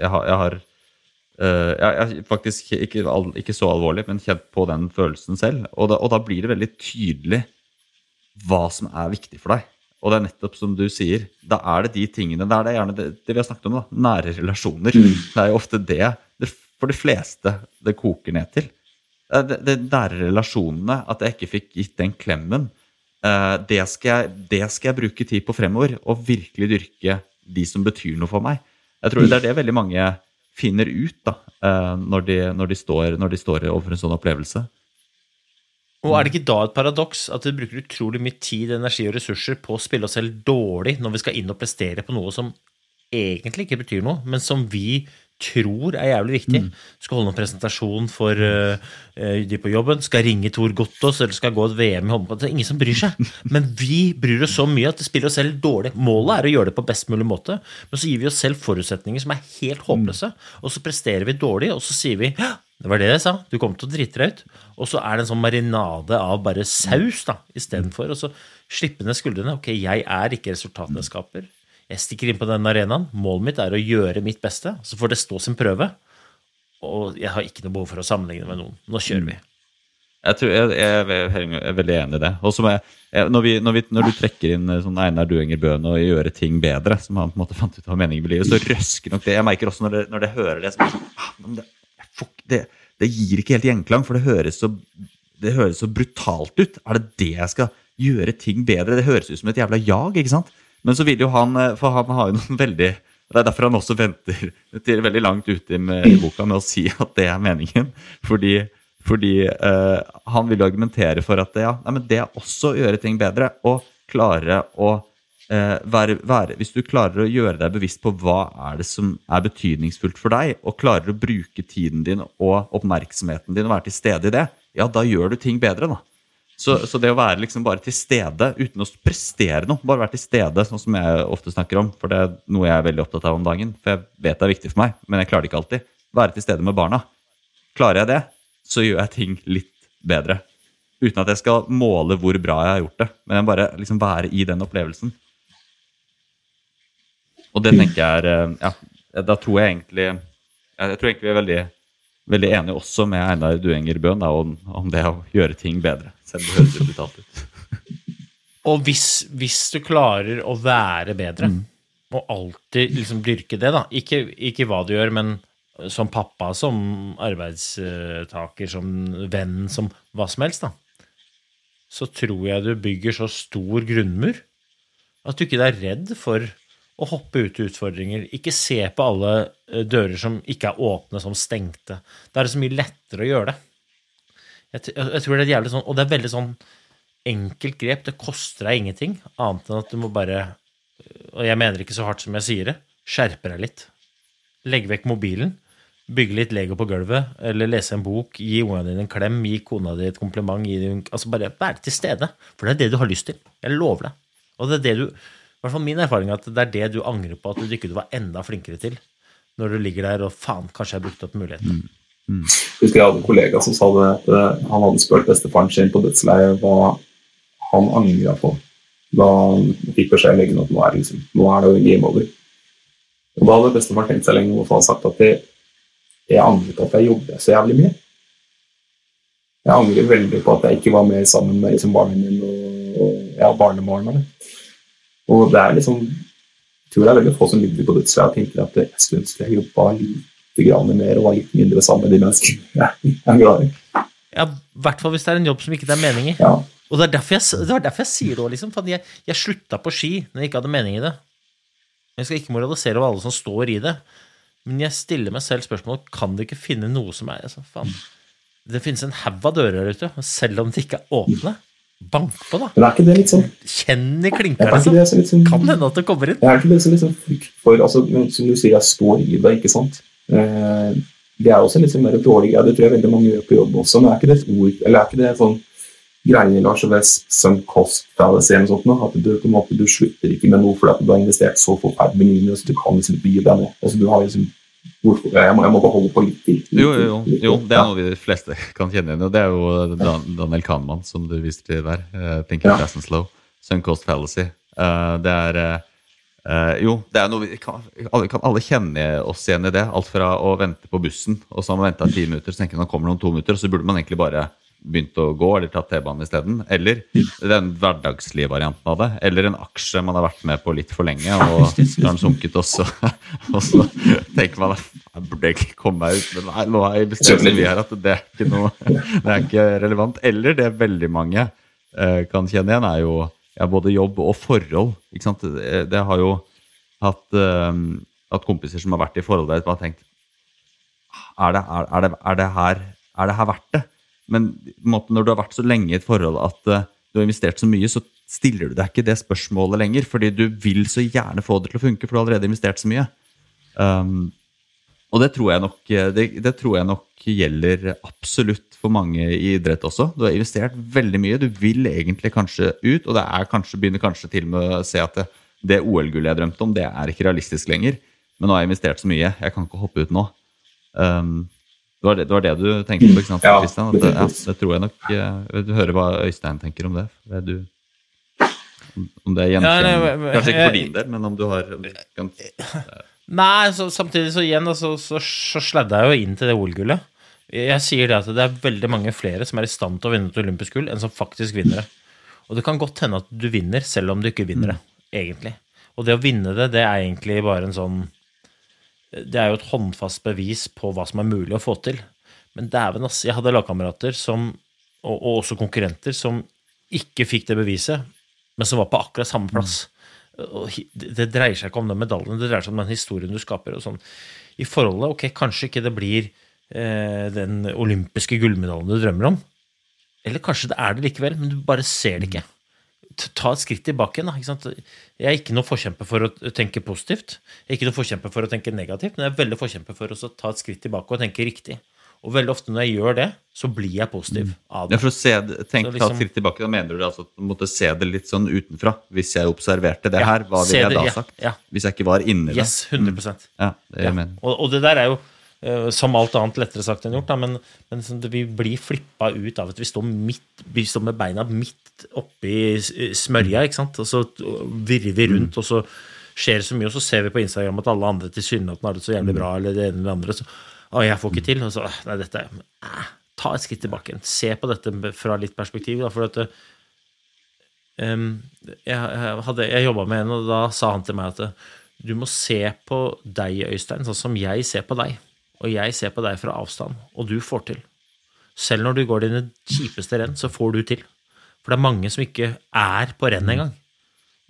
jeg har, jeg har eh, jeg, faktisk ikke, ikke så alvorlig, men kjent på den følelsen selv. Og da, og da blir det veldig tydelig hva som er viktig for deg. Og det er nettopp som du sier, da er det de tingene Det er det gjerne det, det vi har snakket om, da. Nære relasjoner. *laughs* Det er jo ofte det, det for de fleste det koker ned til. Det, det, det nære relasjonene, at jeg ikke fikk gitt den klemmen, eh, det, skal jeg, det skal jeg bruke tid på fremover. Og virkelig dyrke de som betyr noe for meg. Jeg tror det er det veldig mange finner ut da, eh, når, de, når, de står, når de står overfor en sånn opplevelse. Og er det ikke da et paradoks at vi bruker utrolig mye tid, energi og ressurser på å spille oss selv dårlig når vi skal inn og prestere på noe som egentlig ikke betyr noe, men som vi tror er jævlig viktig. Skal holde en presentasjon for uh, de på jobben, skal ringe Tor Gottaas eller skal gå et VM i håndball. Det er ingen som bryr seg. *laughs* Men vi bryr oss så mye at det spiller oss selv dårlig. Målet er å gjøre det på best mulig måte, men så gir vi oss selv forutsetninger som er helt håpløse. Og så presterer vi dårlig, og så sier vi det var det jeg sa, du kommer til å drite deg ut. Og så er det en sånn marinade av bare saus da, istedenfor. Og så slippe ned skuldrene. Ok, jeg er ikke resultatskaper. Jeg stikker inn på den arenaen. Målet mitt er å gjøre mitt beste. Så får det stå sin prøve. Og jeg har ikke noe behov for å sammenligne med noen. Nå kjører vi. Jeg, tror, jeg, jeg, jeg er veldig enig i det. Og når, når, når du trekker inn eh, sånn Einar Duenger Bøhn og gjøre ting bedre, som han på en måte fant ut av meningen med livet, så røsker nok det. Jeg merker også når, det, når det hører det, så sånn, ah, det, fuck, det, det gir ikke helt gjenklang, for det høres, så, det høres så brutalt ut. Er det det jeg skal gjøre ting bedre? Det høres ut som et jævla jag, ikke sant? Men så vil jo han, eh, for han har jo noen veldig Det er derfor han også venter til veldig langt ute med, i boka med å si at det er meningen. Fordi, fordi eh, han vil jo argumentere for at det, ja, nei, men det er også å gjøre ting bedre. Og klare å eh, være, være Hvis du klarer å gjøre deg bevisst på hva er det som er betydningsfullt for deg, og klarer å bruke tiden din og oppmerksomheten din og være til stede i det, ja, da gjør du ting bedre, da. Så, så det å være liksom bare til stede uten å prestere noe, bare være til stede, sånn som jeg ofte snakker om, for det er noe jeg er veldig opptatt av om dagen, for jeg vet det er viktig for meg, men jeg klarer det ikke alltid. Være til stede med barna. Klarer jeg det, så gjør jeg ting litt bedre. Uten at jeg skal måle hvor bra jeg har gjort det, men jeg bare liksom være i den opplevelsen. Og det tenker jeg er eh, Ja, da tror jeg egentlig Jeg tror egentlig vi er veldig, veldig enig også med Einar Duenger Bøhn om, om det å gjøre ting bedre. Selv om det høres litt brutalt ut. *laughs* Og hvis, hvis du klarer å være bedre, og alltid liksom dyrke det, da ikke, ikke hva du gjør, men som pappa, som arbeidstaker, som venn, som hva som helst, da, så tror jeg du bygger så stor grunnmur at du ikke er redd for å hoppe ut i utfordringer. Ikke se på alle eh, dører som ikke er åpne, som stengte. Da er det så mye lettere å gjøre det. Jeg, jeg tror det er et jævlig sånn, Og det er veldig sånn enkelt grep. Det koster deg ingenting, annet enn at du må bare Og jeg mener ikke så hardt som jeg sier det. Skjerpe deg litt. Legg vekk mobilen. Bygge litt Lego på gulvet, eller lese en bok. Gi ungene dine en klem, gi kona di et kompliment. Gi dem, altså bare være til stede. For det er det du har lyst til. Jeg lover deg. Og det er det du hvert fall min erfaring er at det er det du angrer på at du ikke var enda flinkere til. Når du ligger der og faen, kanskje jeg har brukt opp muligheten. husker jeg hadde en kollega som sa det at eh, han hadde spurt bestefaren sin på dødsleiet hva han angra på da han fikk beskjed av legen at nå er, liksom, nå er det game over. Og Da hadde bestefaren tenkt seg lenge og han sagt at det, jeg angrer på at jeg jobber så jævlig mye. Jeg angrer veldig på at jeg ikke var mer sammen med liksom, barna mine og, og ja, barnebarna. Og det er liksom jeg tror det er veldig få som ligger på dødsleiet og tenker at jeg skulle ønske jeg jobba litt grann mer og var litt mindre sammen med de menneskene *laughs* jeg er glad i. Ja, I hvert fall hvis det er en jobb som ikke det er mening i. Ja. Og det er derfor jeg, det var derfor jeg sier det òg, liksom. For jeg, jeg slutta på ski når jeg ikke hadde mening i det. Jeg skal ikke moralisere over alle som står i det, men jeg stiller meg selv spørsmålet kan du ikke finne noe som er altså, faen, Det finnes en haug av dører der ute, selv om de ikke er åpne, bank på, da. Men er ikke det litt sånn Kjenn i er liksom. det litt sånn Kan hende at det kommer inn. Jeg er ikke det så liksom frykt for altså, Som du sier, jeg står i det, ikke sant. Eh, det er også litt sånn mer dårlig greie, det tror jeg veldig mange gjør på jobb også. Men er ikke det et ord, eller er ikke det sånn greie Lars Wes sunk cost fallacy eller noe sånt? nå? At du, på en måte, du slutter ikke med noe fordi at du har investert så forferdelig mye, så du kan liksom bygge deg med. Altså, du har liksom hvorfor, jeg, må, jeg må bare holde på litt til. Jo, jo, jo, jo, det er noe vi de fleste kan kjenne igjen. Og det er jo Dan Daniel Kahneman, som du viste til der. Uh, Thinking Ja. fast and slow. Sunk cost fallacy. Eh, det er eh, eh, Jo, det er noe vi kan kan alle kjenne oss igjen i det. Alt fra å vente på bussen, og så har man venta ti minutter, så tenker man kommer det om to minutter, og så burde man egentlig bare begynt å gå eller tatt T-banen isteden. Eller den hverdagslige varianten av det. Eller en aksje man har vært med på litt for lenge, og så har den sunket også. *laughs* og så tenker man jeg burde ikke komme meg ut, men nei, nå har jeg bestemt meg her at det er ikke noe *laughs* Det er ikke relevant. Eller det veldig mange eh, kan kjenne igjen, er jo ja, både jobb og forhold. Ikke sant? Det, det har jo hatt, eh, hatt kompiser som har vært i forhold der og har tenkt er det, er, er, det, er, det her, er det her verdt det? Men når du har vært så lenge i et forhold at uh, du har investert så mye, så stiller du deg ikke det spørsmålet lenger. Fordi du vil så gjerne få det til å funke, for du har allerede investert så mye. Um, og det tror, nok, det, det tror jeg nok gjelder absolutt for mange i idrett også. Du har investert veldig mye. Du vil egentlig kanskje ut, og det er kanskje, begynner kanskje til med å se at det, det OL-gullet jeg drømte om, det er ikke realistisk lenger. Men nå har jeg investert så mye, jeg kan ikke hoppe ut nå. Um, det, var det, det, var det, du tenkte på, ikke sant, Ja, Christian? At, ja, det tror jeg nok. Jeg vil høre hva Øystein tenker om det. det du, om det er Ja, nei, Kanskje ikke for din del, men om du har om du kan, Nei, så, samtidig så igjen da, så, så, så sladda jeg jo inn til det OL-gullet. Jeg, jeg sier det at det er veldig mange flere som er i stand til å vinne et olympisk gull, enn som faktisk vinner det. Og det kan godt hende at du vinner, selv om du ikke vinner det, egentlig. Og det å vinne det, det er egentlig bare en sånn Det er jo et håndfast bevis på hva som er mulig å få til. Men dæven, ass. Jeg hadde lagkamerater som, og, og også konkurrenter, som ikke fikk det beviset, men som var på akkurat samme plass. Og det det dreier seg ikke om den medaljen, det dreier seg om den historien du skaper. og sånn. I forholdet, ok, kanskje ikke det blir eh, den olympiske gullmedaljen du drømmer om. Eller kanskje det er det likevel, men du bare ser det ikke. Ta et skritt tilbake da, ikke sant? Jeg er ikke noen forkjemper for å tenke positivt. Jeg er ikke noen forkjemper for å tenke negativt, men jeg er veldig forkjemper for å ta et skritt tilbake og tenke riktig. Og veldig ofte når jeg gjør det, så blir jeg positiv av Ja, for å se, det- tenk, Så ta liksom- et skritt tilbake, da mener du altså at du måtte se det litt sånn utenfra? Hvis jeg observerte det Ja, her, hva ville jeg det, da ja, sagt? Hvis jeg ikke var inni Yes, det? 100% Ja, det Ja. jeg mener. Og, og det der er jo som alt annet lettere sagt enn gjort, da, men, men sånn, vi blir flippa ut av at vi står, midt, vi står med beina midt oppi s- smørja, ikke sant? og så virrer vi rundt, og så skjer det så mye, og så ser vi på Instagram at alle andre tilsynelatende har det så jævlig bra, eller det ene eller det andre, så å, jeg får ikke til, og så Nei, dette er eh, Ta et skritt tilbake. Se på dette fra litt perspektiv, da, for at um, jeg, jeg, hadde- jeg jobba med en, og da sa han til meg at du må se på deg, Øystein, sånn som jeg ser på deg. Og jeg ser på deg fra avstand, og du får til. Selv når du går dine kjipeste renn, så får du til. For det er mange som ikke er på renn engang.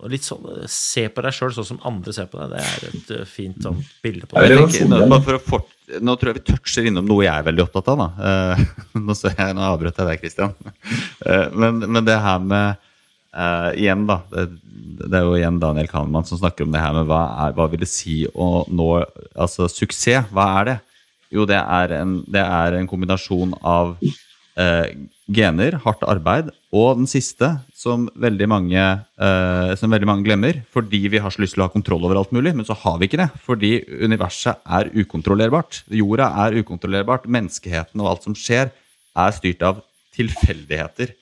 Og litt sånn, Se på deg sjøl sånn som andre ser på deg. Det er et eh, fint sånn bilde på det. tenker, nå, for å fort, nå tror jeg vi toucher innom noe jeg er veldig opptatt av. Da. Eh, *laughs* nå, så jeg, nå avbrøt jeg deg, Christian. Uh, *laughs* men, men det her med uh, Igjen, da. Det, det er jo igjen Daniel Kahneman som snakker om det her med hva, er, hva vil det si å nå altså suksess. Hva er det? Jo, det er en, det er en kombinasjon av eh, gener, hardt arbeid, og den siste, som veldig, mange, eh, som veldig mange glemmer, fordi vi har så lyst til å ha kontroll over alt mulig, men så har vi ikke det. Fordi universet er ukontrollerbart. Jorda er ukontrollerbart. Menneskeheten og alt som skjer, er styrt av tilfeldigheter.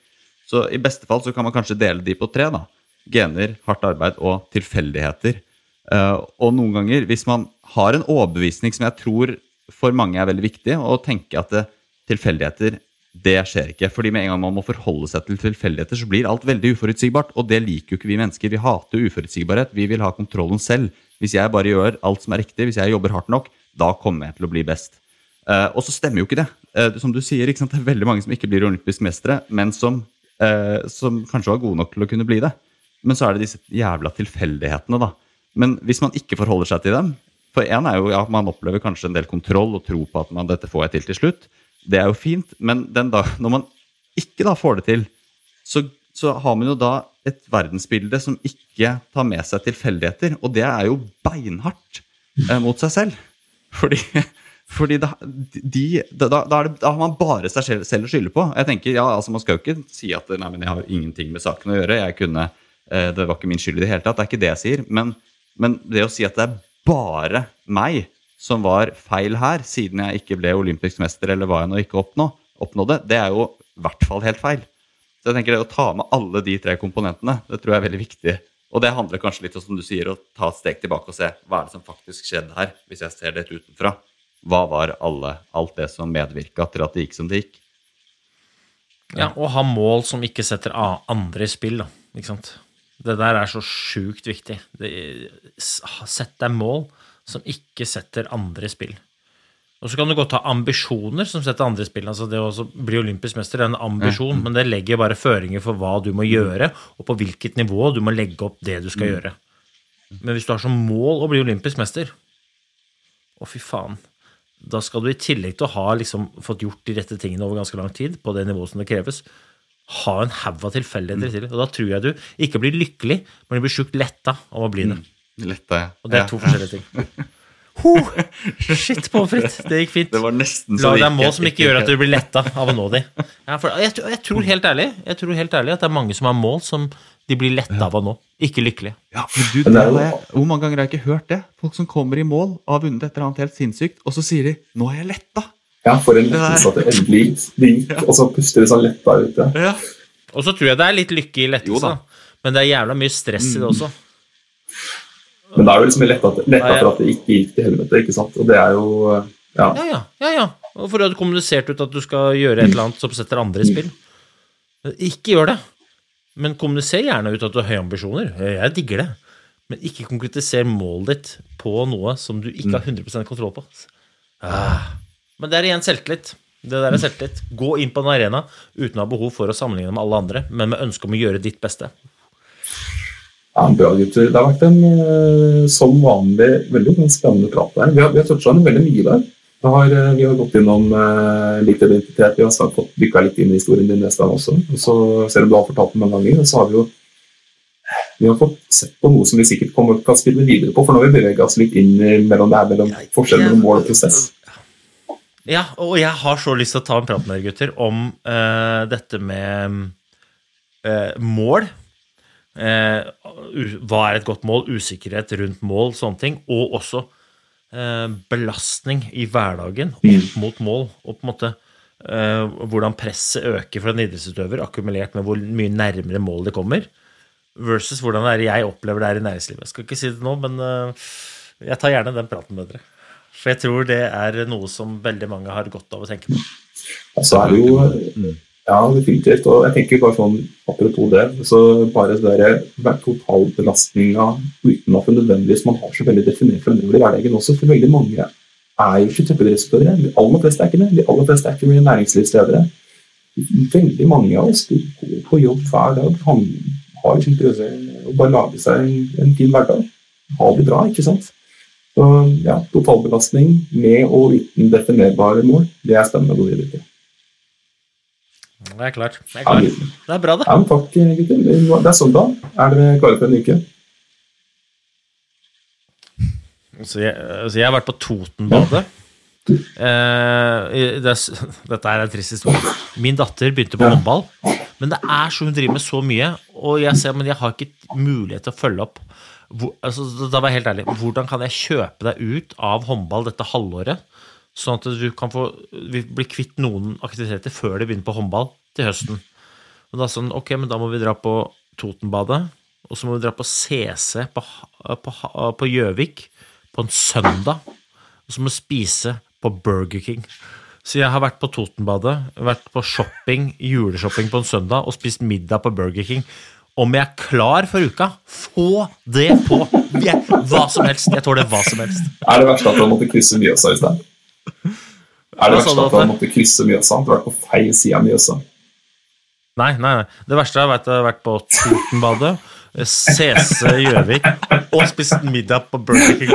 Så i beste fall så kan man kanskje dele de på tre. da. Gener, hardt arbeid og tilfeldigheter. Uh, og noen ganger, hvis man har en overbevisning som jeg tror for mange er veldig viktig, å tenke at det, tilfeldigheter det skjer ikke. fordi med en gang man må forholde seg til tilfeldigheter, så blir alt veldig uforutsigbart. Og det liker jo ikke vi mennesker. Vi hater uforutsigbarhet. Vi vil ha kontrollen selv. Hvis jeg bare gjør alt som er riktig, hvis jeg jobber hardt nok, da kommer jeg til å bli best. Uh, og så stemmer jo ikke det. Uh, som du sier? Det er veldig mange som ikke blir olympisk mestere, men som, uh, som kanskje var gode nok til å kunne bli det. Men så er det disse jævla tilfeldighetene, da. Men hvis man ikke forholder seg til dem For én er jo ja, man opplever kanskje en del kontroll og tro på at man, dette får jeg til til slutt. Det er jo fint, men dag, når man ikke da får det til, så, så har man jo da et verdensbilde som ikke tar med seg tilfeldigheter. Og det er jo beinhardt eh, mot seg selv. Fordi, fordi da, de, da, da, det, da har man bare seg selv, selv å skylde på. Jeg tenker, ja, altså Man skal jo ikke si at nei, men jeg har ingenting med saken å gjøre. jeg kunne, eh, Det var ikke min skyld i det hele tatt. Det er ikke det jeg sier. Men, men det å si at det er bare meg som var feil her, siden jeg ikke ble olympisk mester, eller hva jeg nå ikke oppnå, oppnådde, det er jo i hvert fall helt feil. Så jeg tenker det å ta med alle de tre komponentene, det tror jeg er veldig viktig. Og det handler kanskje litt om som du sier, å ta et steg tilbake og se hva er det som faktisk skjedde her, hvis jeg ser det utenfra. Hva var alle, alt det som medvirka til at det gikk som det gikk? Ja, og ha mål som ikke setter andre i spill, da. Ikke sant? Det der er så sjukt viktig. Det, sett deg mål som ikke setter andre i spill. Og så kan du godt ha ambisjoner som setter andre i spill. Altså det å bli olympisk mester er en ambisjon, men det legger bare føringer for hva du må gjøre, og på hvilket nivå du må legge opp det du skal gjøre. Men hvis du har som mål å bli olympisk mester, å fy faen, da skal du i tillegg til å ha liksom fått gjort de rette tingene over ganske lang tid, på det nivået som det kreves, ha en haug av tilfeldigheter til. Og da tror jeg du ikke blir lykkelig, men du blir sjukt letta av å bli det. Letta, ja. Og det er to forskjellige ting. *laughs* Ho! Shit, pommes frites. Det gikk fint. Det var nesten så Lag deg mål som ikke gjør at du blir letta av å nå de. Ja, jeg, jeg tror helt ærlig Jeg tror helt ærlig at det er mange som har mål som de blir letta av å nå. Ikke lykkelige. Ja, du, Hvor mange ganger har jeg ikke hørt det? Folk som kommer i mål og har vunnet et eller annet helt sinnssykt, og så sier de 'nå er jeg letta'. Ja, for en lettelse at det endelig gikk. Og så puster det sånn letta ut. Ja. Ja. Og så tror jeg det er litt lykke i lettelse, da. da. men det er jævla mye stress i det også. Men det er jo liksom letta for at det ikke gikk til helvete, ikke sant. Og det er jo Ja. Ja, ja. ja, ja. Og for du hadde kommunisert ut at du skal gjøre et eller annet som setter andre i spill. Ikke gjør det. Men kommuniser gjerne ut at du har høye ambisjoner. Jeg digger det. Men ikke konkretiser målet ditt på noe som du ikke har 100 kontroll på. Ah. Men det er igjen selvtillit. Det der er selvtillit. Gå inn på en arena uten å ha behov for å sammenligne med alle andre, men med ønske om å gjøre ditt beste. Ja, bra gutter. Det har vært en eh, som vanlig veldig spennende prat der. Vi har, vi har toucha veldig mye der. Vi har, eh, vi har gått innom uh, litt identitet, vi har snart fått dykka litt inn i historien din Estan, også. Så, selv om du har fortalt den mange ganger, så har vi jo vi har fått sett på noe som vi sikkert kommer til å spille videre på, for nå har vi beveget oss litt inn mellom det her mellom forskjellen mellom mål og prosess. Ja, og jeg har så lyst til å ta en prat med dere, gutter, om uh, dette med uh, mål. Uh, hva er et godt mål? Usikkerhet rundt mål, sånne ting. Og også belastning i hverdagen opp mot mål. Og på en måte hvordan presset øker for en idrettsutøver, akkumulert med hvor mye nærmere mål det kommer, versus hvordan det er jeg opplever det her i næringslivet. Jeg skal ikke si det nå, men jeg tar gjerne den praten med dere. For jeg tror det er noe som veldig mange har godt av å tenke på. Altså så er det jo Ja, definitivt. Og jeg tenker bare sånn, apropos det, så bare det der totalbelastninga uten at nødvendigvis man har så veldig definert fremover i hverdagen også, for veldig mange er jo ikke toppidrettsutøvere. De aller fleste er ikke det. De aller fleste er ikke næringslivsledere. Veldig mange av oss går på jobb hver dag, han har ikke interesse i å bare lage seg en, en fin hverdag. Ha det bra, ikke sant? Så ja, totalbelastning med og uten definerbare mål, det er spennende å gå videre til. Det er klart. Det er, Ja, klart. Det er bra, det. Ja, men takk, gutter. Det er søndag. Er dere klare for en uke? Så jeg, så jeg har vært på Totenbadet. Eh, det er, *laughs* dette er en trist historie. Min datter begynte på håndball. Men det er så hun driver med så mye, og jeg ser, men jeg har ikke mulighet til å følge opp. Hvor, altså, da var jeg helt ærlig. Hvordan kan jeg kjøpe deg ut av håndball dette halvåret, sånn at du kan få bli kvitt noen aktiviteter før det begynner på håndball til høsten? Og da sånn, ok, men da må vi dra på Totenbadet, og så må vi dra på CC på Gjøvik på på på en søndag, og så må vi spise på Burger King. Så jeg har vært på Totenbadet, vært på shopping, juleshopping på en søndag og spist middag på Burger King. Om jeg er klar for uka, få det på! Jeg, hva som helst. Jeg tåler hva som helst. Er det verst at han måtte krysse Mjøsa i sted? Er det verste at verst du, at han Atle? måtte krysse Mjøsa? Du har vært på feil side av Mjøsa. Nei, nei, nei. Det verste er at jeg har vært på Totenbadet, CC Gjøvik og spist middag på Burger King.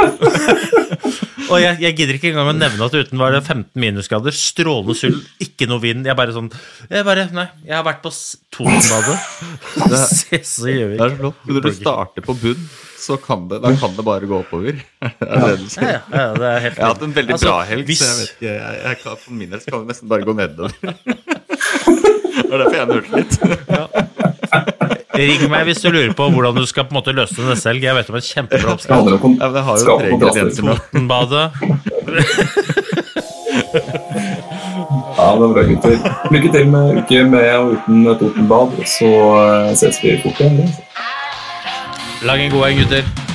Og jeg, jeg gidder ikke engang å nevne at uten var det 15 minusgrader, strålende sult, ikke noe vind. Jeg bare sånn jeg bare, Nei, jeg har vært på Totenbadet, CC *laughs* Gjøvik. Det er så flott. Når du starter på bunn, så kan det, da kan det bare gå oppover. *laughs* Er det du sier. Ja, ja, ja, det er helt Jeg har hatt en veldig Altså, bra helg, hvis- så jeg vet ikke, jeg, jeg kan, for min del kan det nesten bare gå nedover. *laughs* Det er derfor jeg nølte litt. Ring meg hvis du lurer på hvordan du skal på en måte løse det selv. Jeg vet om en kjempebra Det oppskrift. Ja, jeg har jo tre ingredienser nå. Totenbadet. Ja, det var bra, gutter. Lykke til med uke med og uten Totenbad, så eh, ses vi fort igjen. Lag en god en, gutter.